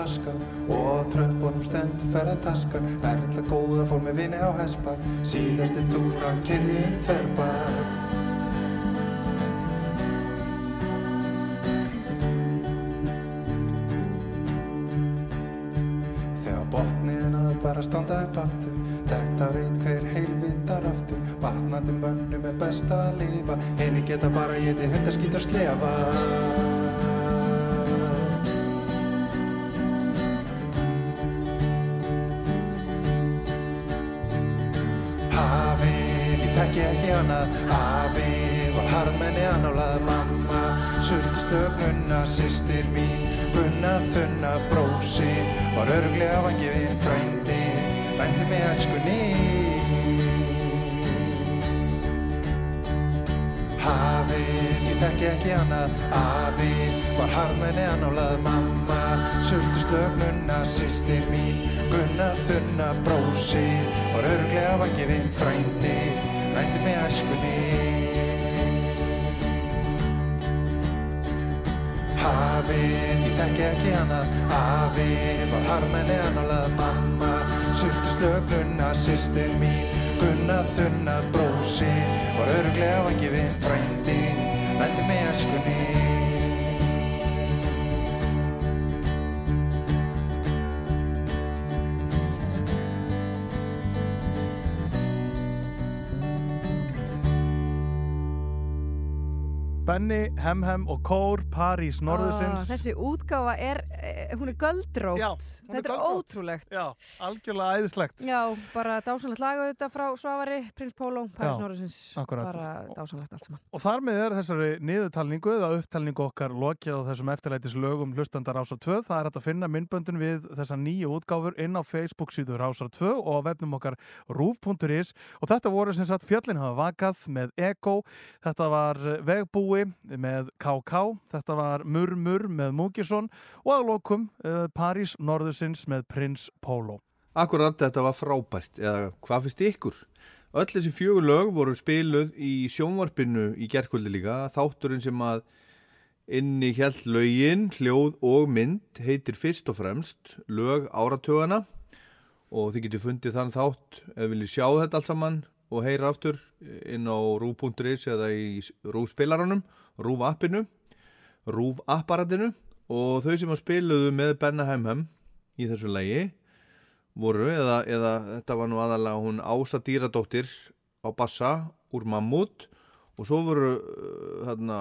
flaskan og á tröppunum stendur ferðartaskan Erla góða fór með vini á hespak síðasti túran kyrði um þverbak. Þegar botnin að bara standa upp aftur Þetta veit hver heilvitar aftur. Batnandi mönnum er best að lifa Henni geta bara geti hundaskýt og slefa sultustöð Gunna, sýstir mín Gunna, þunna, brósi Var örglega vangi við frændi Vændi með æskunni Hafið, ég þekki ekki annað Hafið var harmenni annálað Mamma, sultustöð Gunna, sýstir mín Gunna, þunna, brósi Var örglega vangi við frændi Vændi með æskunni Hafið afi, ég þekki ekki annað Afi var harmenni annálað mamma. Sultu slögnuna, sýstir mín. Gunna þunna brósi. Var öruglega vangi við frændi. Nændi með eskunni Benny, Hemhem og Kór, París, Norðusins Ó, þessi útgáfa er, hún er göldrótt Já, hún er þetta er göldrótt. ótrúlegt Já, algjörlega æðislegt Já, bara dásanlegt lag auðvitað frá Svavari, Prins Pólo, Paris akkurat. bara dásanlegt allt saman Og þar með er þessari niðurtalningu eða upptalningu okkar lokið á þessum eftirlætis lögum hlustandar Rásar 2. Það er hægt að finna myndböndun við þessa nýju útgáfur inn á Facebook síðu Rásar 2 og á vefnum okkar rúf.is og þetta voru sem sagt fjöllin hafa vakað með Ego, þetta var Vegbúi með KK, þetta var Murmur með Múkisson og að lokum uh, París Norðusins með Prins Pólo. Akkurat þetta var frábært, eða hvað finnst ykkur? Öll þessi fjögur lög voru spiluð í sjónvarpinu í gerkvöldi líka, þátturinn sem að inni hjælt lögin, hljóð og mynd heitir fyrst og fremst lög áratögana og þið getur fundið þann þátt ef viljið sjá þetta allt saman og heyra aftur inn á rúf.is eða í rúfspilaranum, rúfappinu, rúfapparatinu og þau sem að spiluðu með Benna Hemhem í þessu lægi voru, eða, eða þetta var nú aðalega hún Ása Dýradóttir á bassa úr Mammut og svo voru uh, þarna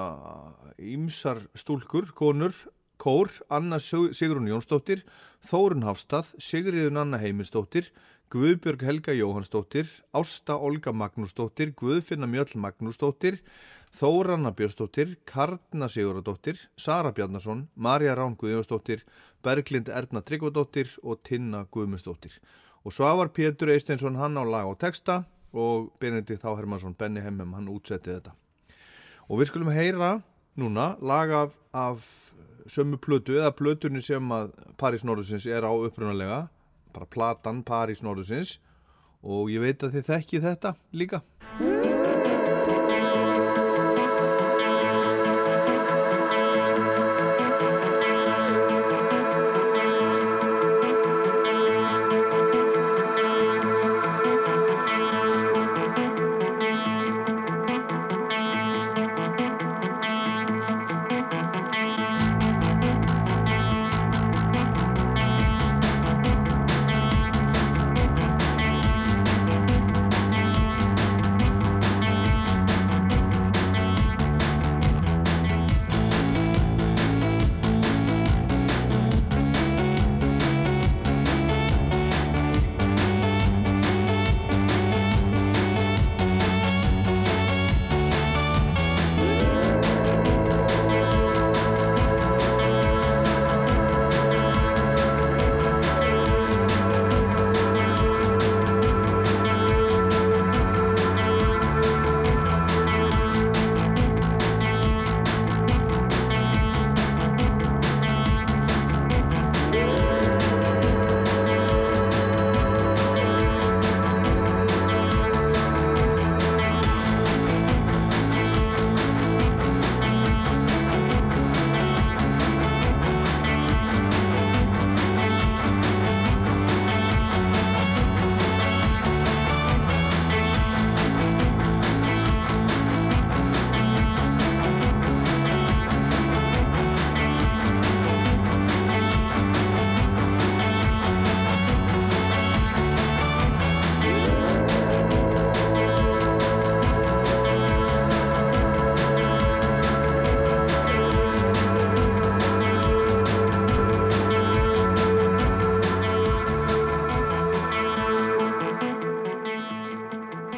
ímsar stúlkur, konur, kór, Anna Sig- Sigrún Jónsdóttir, Þórun Hafstað, Sigriðun Anna Heimisdóttir, Guðbjörg Helga Jóhannsdóttir, Ásta Olga Magnúsdóttir, Guðfinna Mjöll Magnúsdóttir, Þóranna Björnsdóttir, Karna Siguradóttir, Sara Bjarnason, Marja Rán Guðjónsdóttir, Berglind Erna Tryggvadóttir og Tinna Guðmundsdóttir. Og Svavar Pétur Eisteinsson hann á lag og texta og Benedikt Þá Hermansson, Benny Hemmem, hann útsetti þetta. Og við skulum heyra núna lag af, af sömu plötu eða plötunni sem að París Norðusins er á upprunalega, bara platan París Norðusins og ég veit að þið þekkið þetta líka.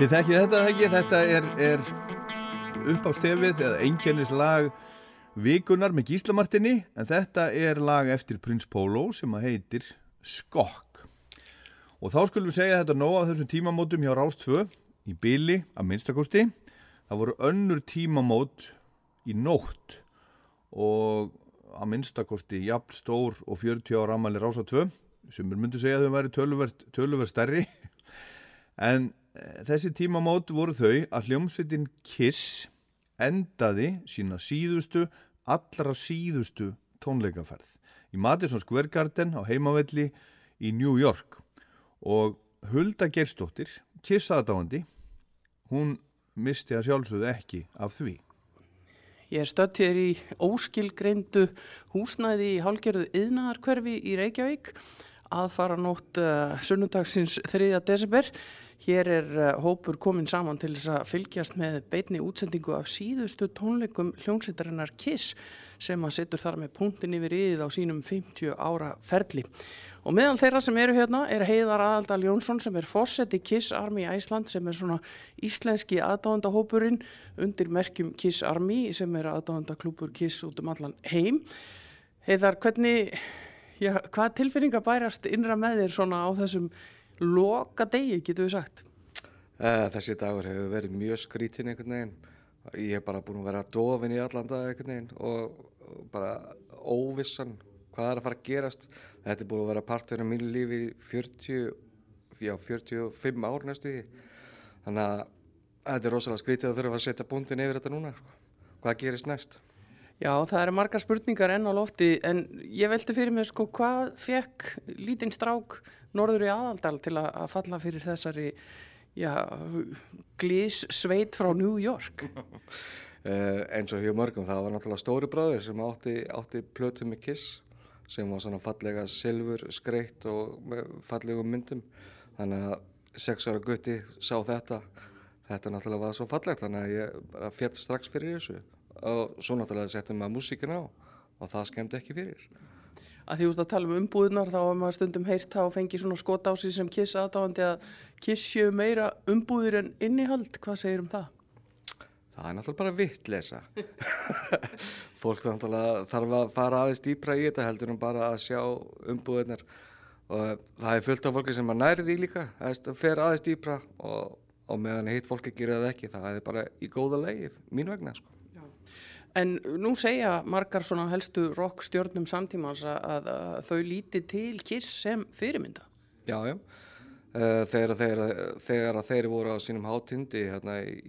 Þið þekkið þetta ekki, þetta er, er upp á stefið eða einkennislag vikunar með gíslamartinni en þetta er lag eftir Prins Pólo sem að heitir Skokk. Og þá skulum við segja þetta nóg af þessum tímamótum hjá Rástfö í byli að minnstakosti. Það voru önnur tímamót í nótt og að minnstakosti jafn stór og 40 ára amali Rása 2 sem er myndið segja að þau væri töluvert, töluvert stærri en þessi tímamót voru þau að hljómsveitin Kiss endaði sína síðustu, allra síðustu tónleikaferð í Madison Square Garden á heimavelli í New York og Hulda Gerstóttir, kissaðdáandi, hún misti að sjálfsögðu ekki af því. Ég er stödd hér í óskilgreindu húsnæði í hálgerðu yðnaðarkverfi í Reykjavík að fara nótt uh, sunnudagsins 3. desember. Hér er uh, hópur komin saman til þess að fylgjast með beitni útsendingu af síðustu tónleikum hljónsýttarinnar Kiss sem að setur þar með punktin yfir yðið á sínum 50 ára ferli. Og meðal þeirra sem eru hérna er Heiðar Aðaldal Jónsson sem er fórseti Kiss Army Æsland sem er svona íslenski aðdáðandahópurinn undir merkjum Kiss Army sem er aðdáðandaklúpur Kiss út um allan heim. Heiðar, hvernig, já, hvað tilfinningar bærast innra með þér svona á þessum loka degi, getur við sagt? Uh, þessi dagur hefur verið mjög skrítinn einhvern veginn. Ég hef bara búin að vera dofin í allan dag einhvern veginn og bara óvissan hvað er að fara að gerast. Þetta er búin að vera partur af mínu lífi í 40, já, 45 ár næstu því. Þannig að þetta er rosalega skrítið að þurfa að setja búndin yfir þetta núna. Sko. Hvað gerist næst? Já, það eru margar spurningar enn á lofti en ég veldi fyrir mig sko hvað fekk lítinn strák norður í aðaldal til að, að falla fyrir þessari já, glís sveit frá New York? Uh, eins og hjá mörgum það var náttúrulega stóri bráður sem átti, átti plötu með Kiss sem var svona fallega silfur skreitt og fallegum myndum. Þannig að sex ára gutti sá þetta. Þetta náttúrulega var svo fallegt þannig að ég fjett strax fyrir þessu og svo náttúrulega settum maður músíkin á og það skemmdi ekki fyrir að því út að tala um umbúðunar þá var maður stundum heyrt á að fengi svona skot á sig sem kiss aðdáðandi að kiss séu meira umbúður en innihald, hvað segir um það? Það er náttúrulega bara vittlesa fólk þarf að fara aðeins dýpra í þetta heldur um bara að sjá umbúðunar og það er fullt af fólki sem að næri því líka það fer aðeins dýpra og, og meðan hitt fólki gerir það ekki það er bara í góða legi, mín vegna sko. En nú segja margar svona helstu rockstjörnum samtímans að, að, að þau líti til Kiss sem fyrirmynda. Já, já. Uh, þegar, þegar, þegar þeir voru á sínum hátindi hérna í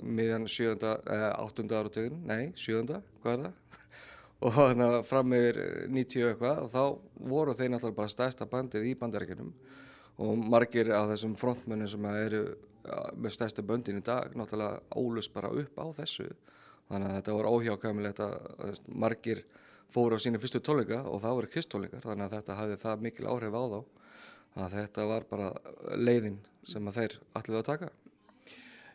miðjan 7. Eh, 8. áratögun, nei, 7. hvað er það? og hérna fram meður 90 eitthvað og þá voru þeir náttúrulega bara stærsta bandið í bandarækjunum og margir af þessum frontmönnum sem eru með stærsta böndin í dag náttúrulega ólust bara upp á þessu þannig að þetta voru óhjákvæmilegt að margir fóru á sínu fyrstu tónleika og það voru kistónleikar þannig að þetta hafði það mikil áhrif á þá að þetta var bara leiðin sem að þeir allir að taka.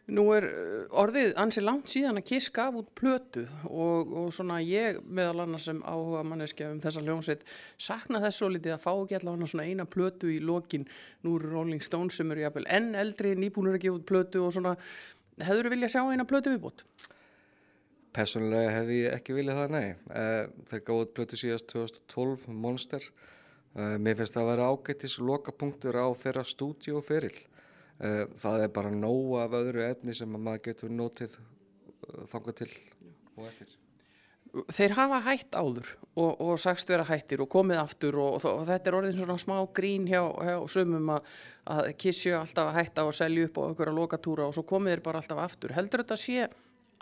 Nú er orðið ansi langt síðan að Kiss gaf út plötu og, og svona ég meðal annars sem áhuga manneskja um þessa hljómsveit sakna þess svo litið að fá ekki allavega svona eina plötu í lokin. Nú eru Rolling Stones sem eru jafnvel enn eldri nýbúnur að gefa út plötu og svona. Hefur þú viljað sjá eina plötu viðbútt? Personlega hefði ég ekki viljað það, nei. Uh, þeir gáði plötu síðast 2012, Monster. Uh, mér finnst það að vera ágættis lokapunktur á þeirra stúdíu og feril. Uh, það er bara nóg af öðru efni sem maður getur notið þangað til og eftir. Þeir hafa hætt áður og, og sagst vera hættir og komið aftur og, og, og þetta er orðin svona smá grín hjá, hjá sumum að, að kissju alltaf að hætta og selja upp á einhverja lokatúra og svo komið þeir bara alltaf aftur. Heldur þetta sé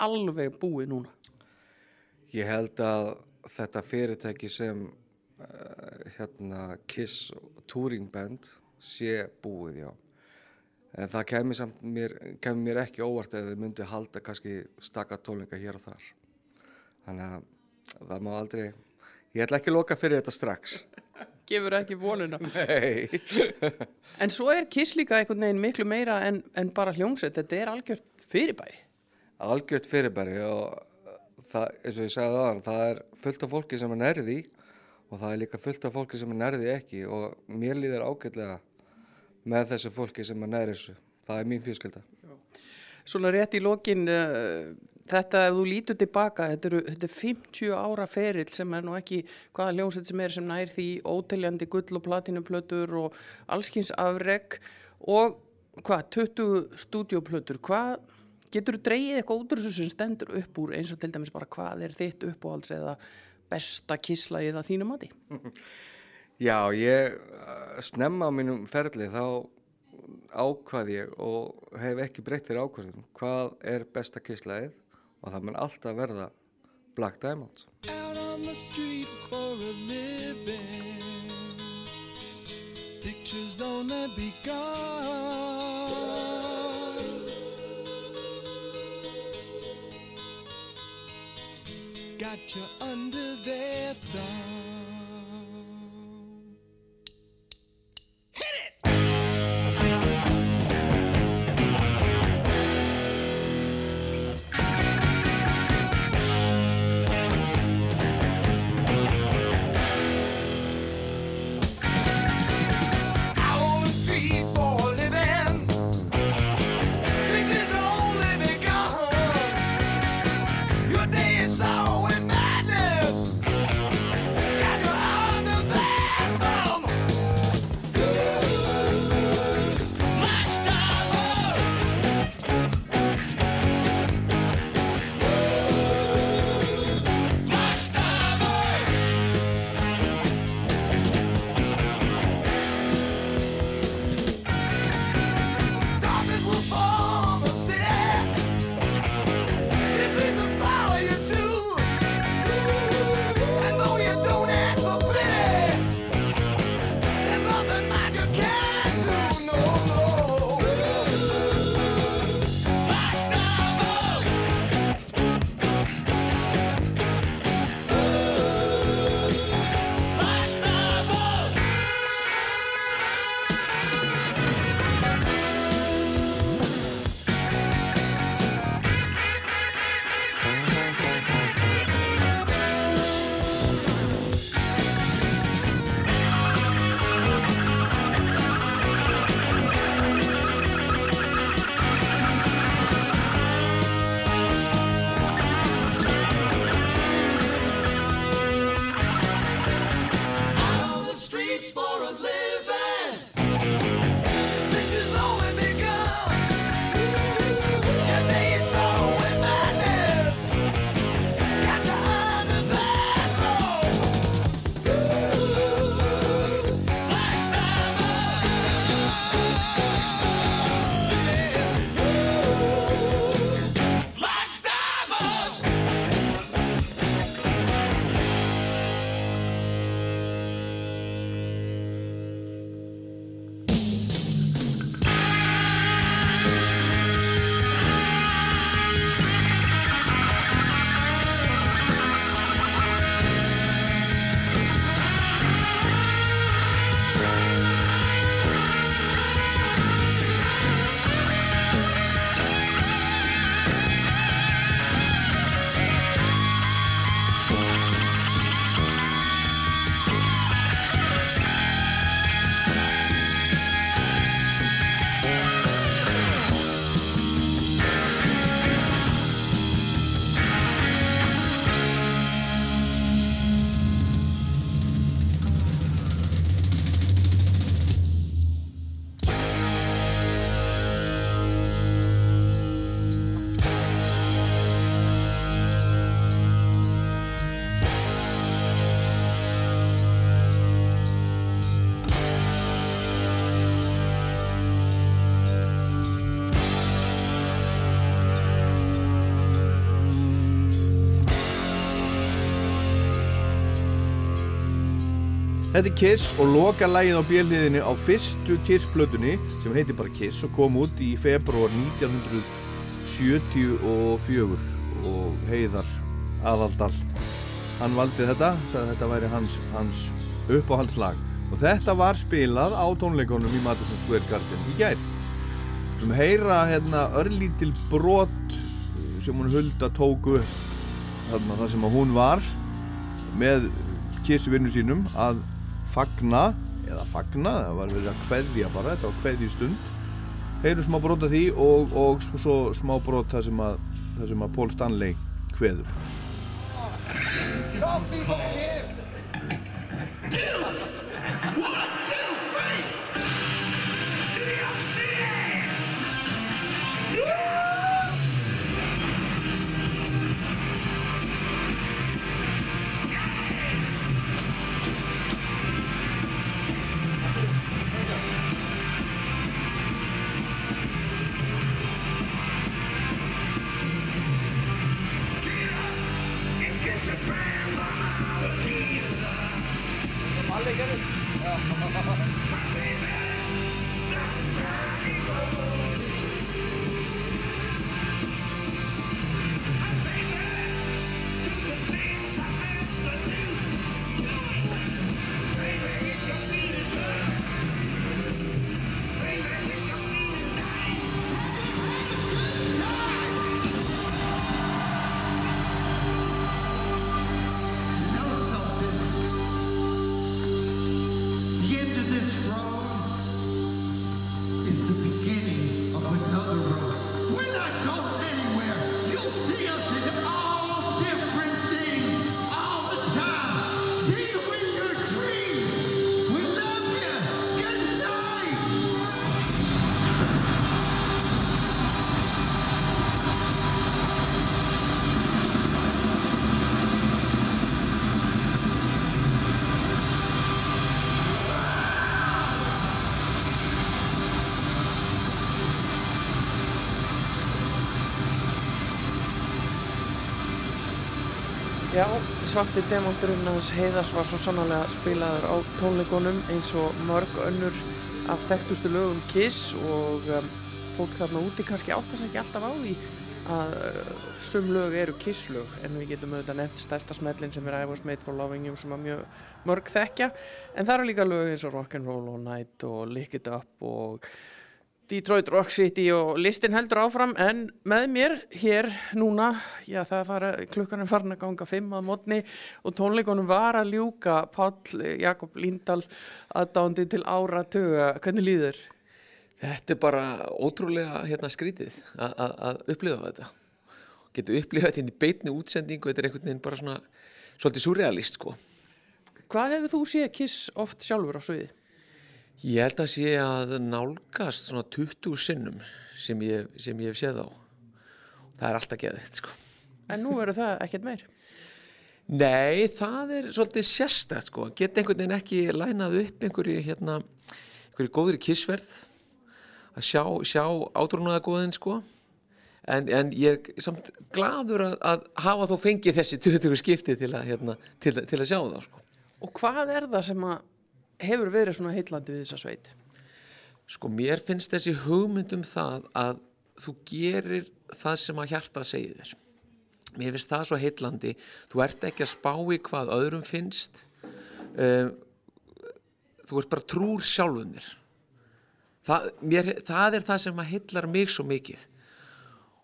alveg búið núna? Ég held að þetta fyrirtæki sem uh, hérna Kiss Touring Band sé búið, já. En það kemur samt mér, kemur mér ekki óvart ef þau myndi halda kannski stakka tónleika hér og þar. Þannig að það má aldrei, ég ætla ekki að loka fyrir þetta strax. Gefur ekki vonuna. Nei. en svo er Kiss líka einhvern veginn miklu meira en, en bara hljómsveit, þetta er algjört fyrirbæri algjört fyrirbæri og það, eins og ég sagði aðan, það er fullt af fólki sem er nærði og það er líka fullt af fólki sem er nærði ekki og mér líður ágætlega með þessu fólki sem er nærði þessu. Það er mín fjölskylda. Svona rétt í lokin, uh, þetta ef þú lítur tilbaka, þetta, eru, þetta er 50 ára ferill sem er nú ekki hvaða ljónsett sem er sem nær því óteljandi gull og platinuplötur og allskins afreg og hvað, 20 stúdioplötur, hvað getur þú dreyið eitthvað út úr þessu sem stendur upp úr eins og til dæmis bara hvað er þitt uppáhalds eða besta kísla eða þínu mati? Já, ég eh, snemma á mínum ferli þá ákvað ég og hef ekki breyttir ákvörðum hvað er besta kíslaðið og það mun alltaf verða Black Diamonds. Living, pictures on the begun Got you Þetta er Kiss og loka lægið á bjöliðinni á fyrstu Kiss-plötunni sem heitir bara Kiss og kom út í februar 1974 og Heiðar Aðaldal hann valdi þetta, sagði að þetta væri hans, hans uppáhaldslag og þetta var spilað á tónleikonum í Madison Square Garden í gær. Skulum heyra hérna örlítil brot sem hún hulda tóku þarna það sem hún var með kissvinnu sínum að fagna eða fagna, það var verið að kveðja bara, þetta var kveðji stund. Heyrum smá brot af því og, og svo smá brot það sem að, það sem að Paul Stanley kveður. Coffee for Kiss. Svarti demonturinn hans heiðas var svo sannlega spilaður á tónleikunum eins og mörg önnur af þekktustu lögum Kiss og um, fólk þarna úti kannski áttast ekki alltaf á því að uh, sum lög eru Kiss lög en við getum auðvitað nefnt stærsta smellin sem er I Was Made For Loving You sem að mjög mörg þekkja. En það eru líka lög eins og Rock'n'Roll All Night og Lick It Up og Detroit Rock City og listin heldur áfram en með mér hér núna, já það fara, klukkan er farin að ganga fimm að mótni og tónleikunum var að ljúka Páll Jakob Líndal aðdándi til ára tuga, hvernig líður? Þetta er bara ótrúlega hérna, skrítið að- upplifa þetta. Getur upplifað þetta í beitni útsendingu, þetta er einhvern veginn bara svona svolítið surrealist sko. Hvað hefur þú séð Kiss oft sjálfur á sviði? Ég held að sé að nálgast svona 20 sinnum sem ég, sem ég hef séð á. Það er alltaf geðið sko. En nú verður það ekkert meir. Nei, það er svolítið sérstætt sko. Geta einhvern veginn ekki lænað upp einhverju hérna, einhverju góðri kissverð að sjá, sjá átrúnaðagóðin sko. En, en ég er samt gladur að, að hafa þó fengið þessi 20 skipti til að, hérna, til, til að sjá það sko. Og hvað er það sem að hefur verið svona heitlandi við þessa sveit? Sko mér finnst þessi hugmynd um það að þú gerir það sem að hjarta segir þér. Mér finnst það svo heitlandi. Þú ert ekki að spá í hvað öðrum finnst. Um, þú ert bara trúr sjálfum þér. Það, mér, það er það sem að heillar mig svo mikið.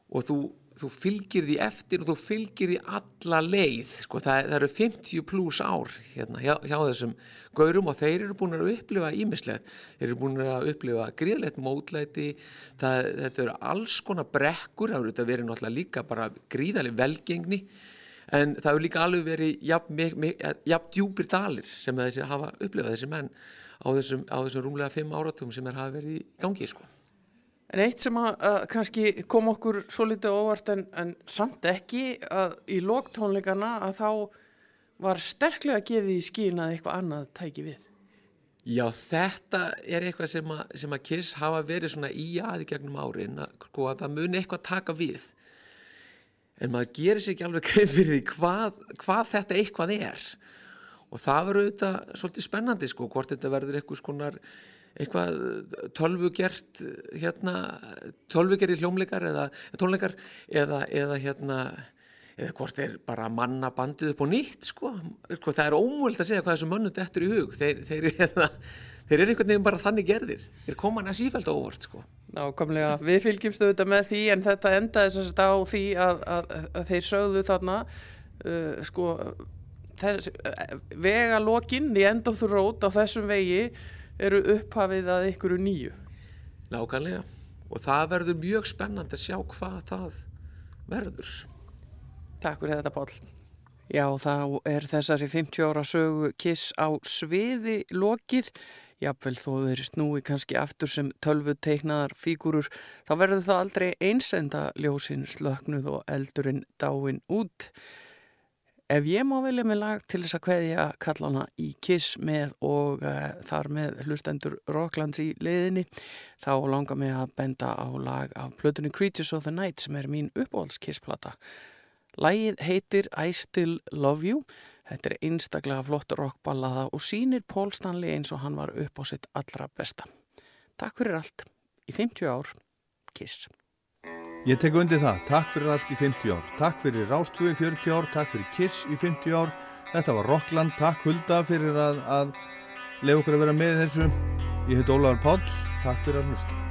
Og þú, þú fylgir því eftir og þú fylgir því alla leið. Sko, það, það eru 50 pluss ár hérna, hjá, hjá þessum gaurum og þeir eru búin að upplifa ímislegt. Þeir eru búin að upplifa gríðlegt mótlæti. Það, þetta eru alls konar brekkur. Það eru verið náttúrulega líka bara gríðaleg velgengni. En það hefur líka alveg verið jafn, jafn djúpir dalir sem þessi hafa upplifað þessi menn á þessum, á þessum rúmlega fimm áratugum sem er hafa verið í gangi sko. En eitt sem að, að kannski kom okkur svo litið óvart en, en samt ekki að í loktónleikana að þá var sterklega gefið í skín að eitthvað annað tæki við. Já, þetta er eitthvað sem að, sem að Kiss hafa verið svona í aði gegnum árin að, sko, að það muni eitthvað taka við en maður gerir sér ekki alveg grein fyrir því hvað, hvað þetta eitthvað er og það verður auðvitað svolítið spennandi sko, hvort þetta verður eitthvað skonar eitthvað tölvugert hérna, tölvugerri hljómleikar eða tónleikar eða, eða hérna eða hvort þeir bara manna bandið upp á nýtt sko, Sko, það er ómöld að segja hvað þessum mönnum dettur í hug. Þeir, þeir, þeir, þeir eru einhvern veginn bara þannig gerðir. Þeir koma hann að sífælt á óvart sko. Nákvæmlega, við fylgjumst auðvitað með því en þetta endaði sem sagt á því að, að, að þeir sögðu þarna uh, sko þess, uh, vegalokin, the end of the road á þessum vegi eru upphafið að ykkur nýju. Nákvæmlega og það verður mjög spennandi að sjá hvað það verður Takk fyrir þetta Páll. Já, þá er þessari 50 ára sögu kiss á sviði lokið. Jafnvel þó þeir snúi kannski aftur sem tölvu teiknaðar fígurur, þá verður það aldrei einsenda ljósin slöknuð og eldurinn dáin út. Ef ég má velja með lag til þess að kveðja kallana í Kiss með og uh, þar með hlustendur Rocklands í leiðinni, þá langar mig að benda á lag af plötunni Creatures of the Night sem er mín uppáhalds Kiss-plata. Lægið heitir I Still Love You. Þetta er einstaklega flott rockballaða og sýnir Paul Stanley eins og hann var upp á sitt allra besta. Takk fyrir allt. Í 50 ár. Kiss. Ég tek undir það. Takk fyrir allt í 50 ár. Takk fyrir Rástvö í 40 ár. Takk fyrir Kiss í 50 ár. Þetta var Rockland. Takk Hulda fyrir að, að lefa okkur að vera með þessu. Ég heit Ólaður Páll. Takk fyrir að hlusta.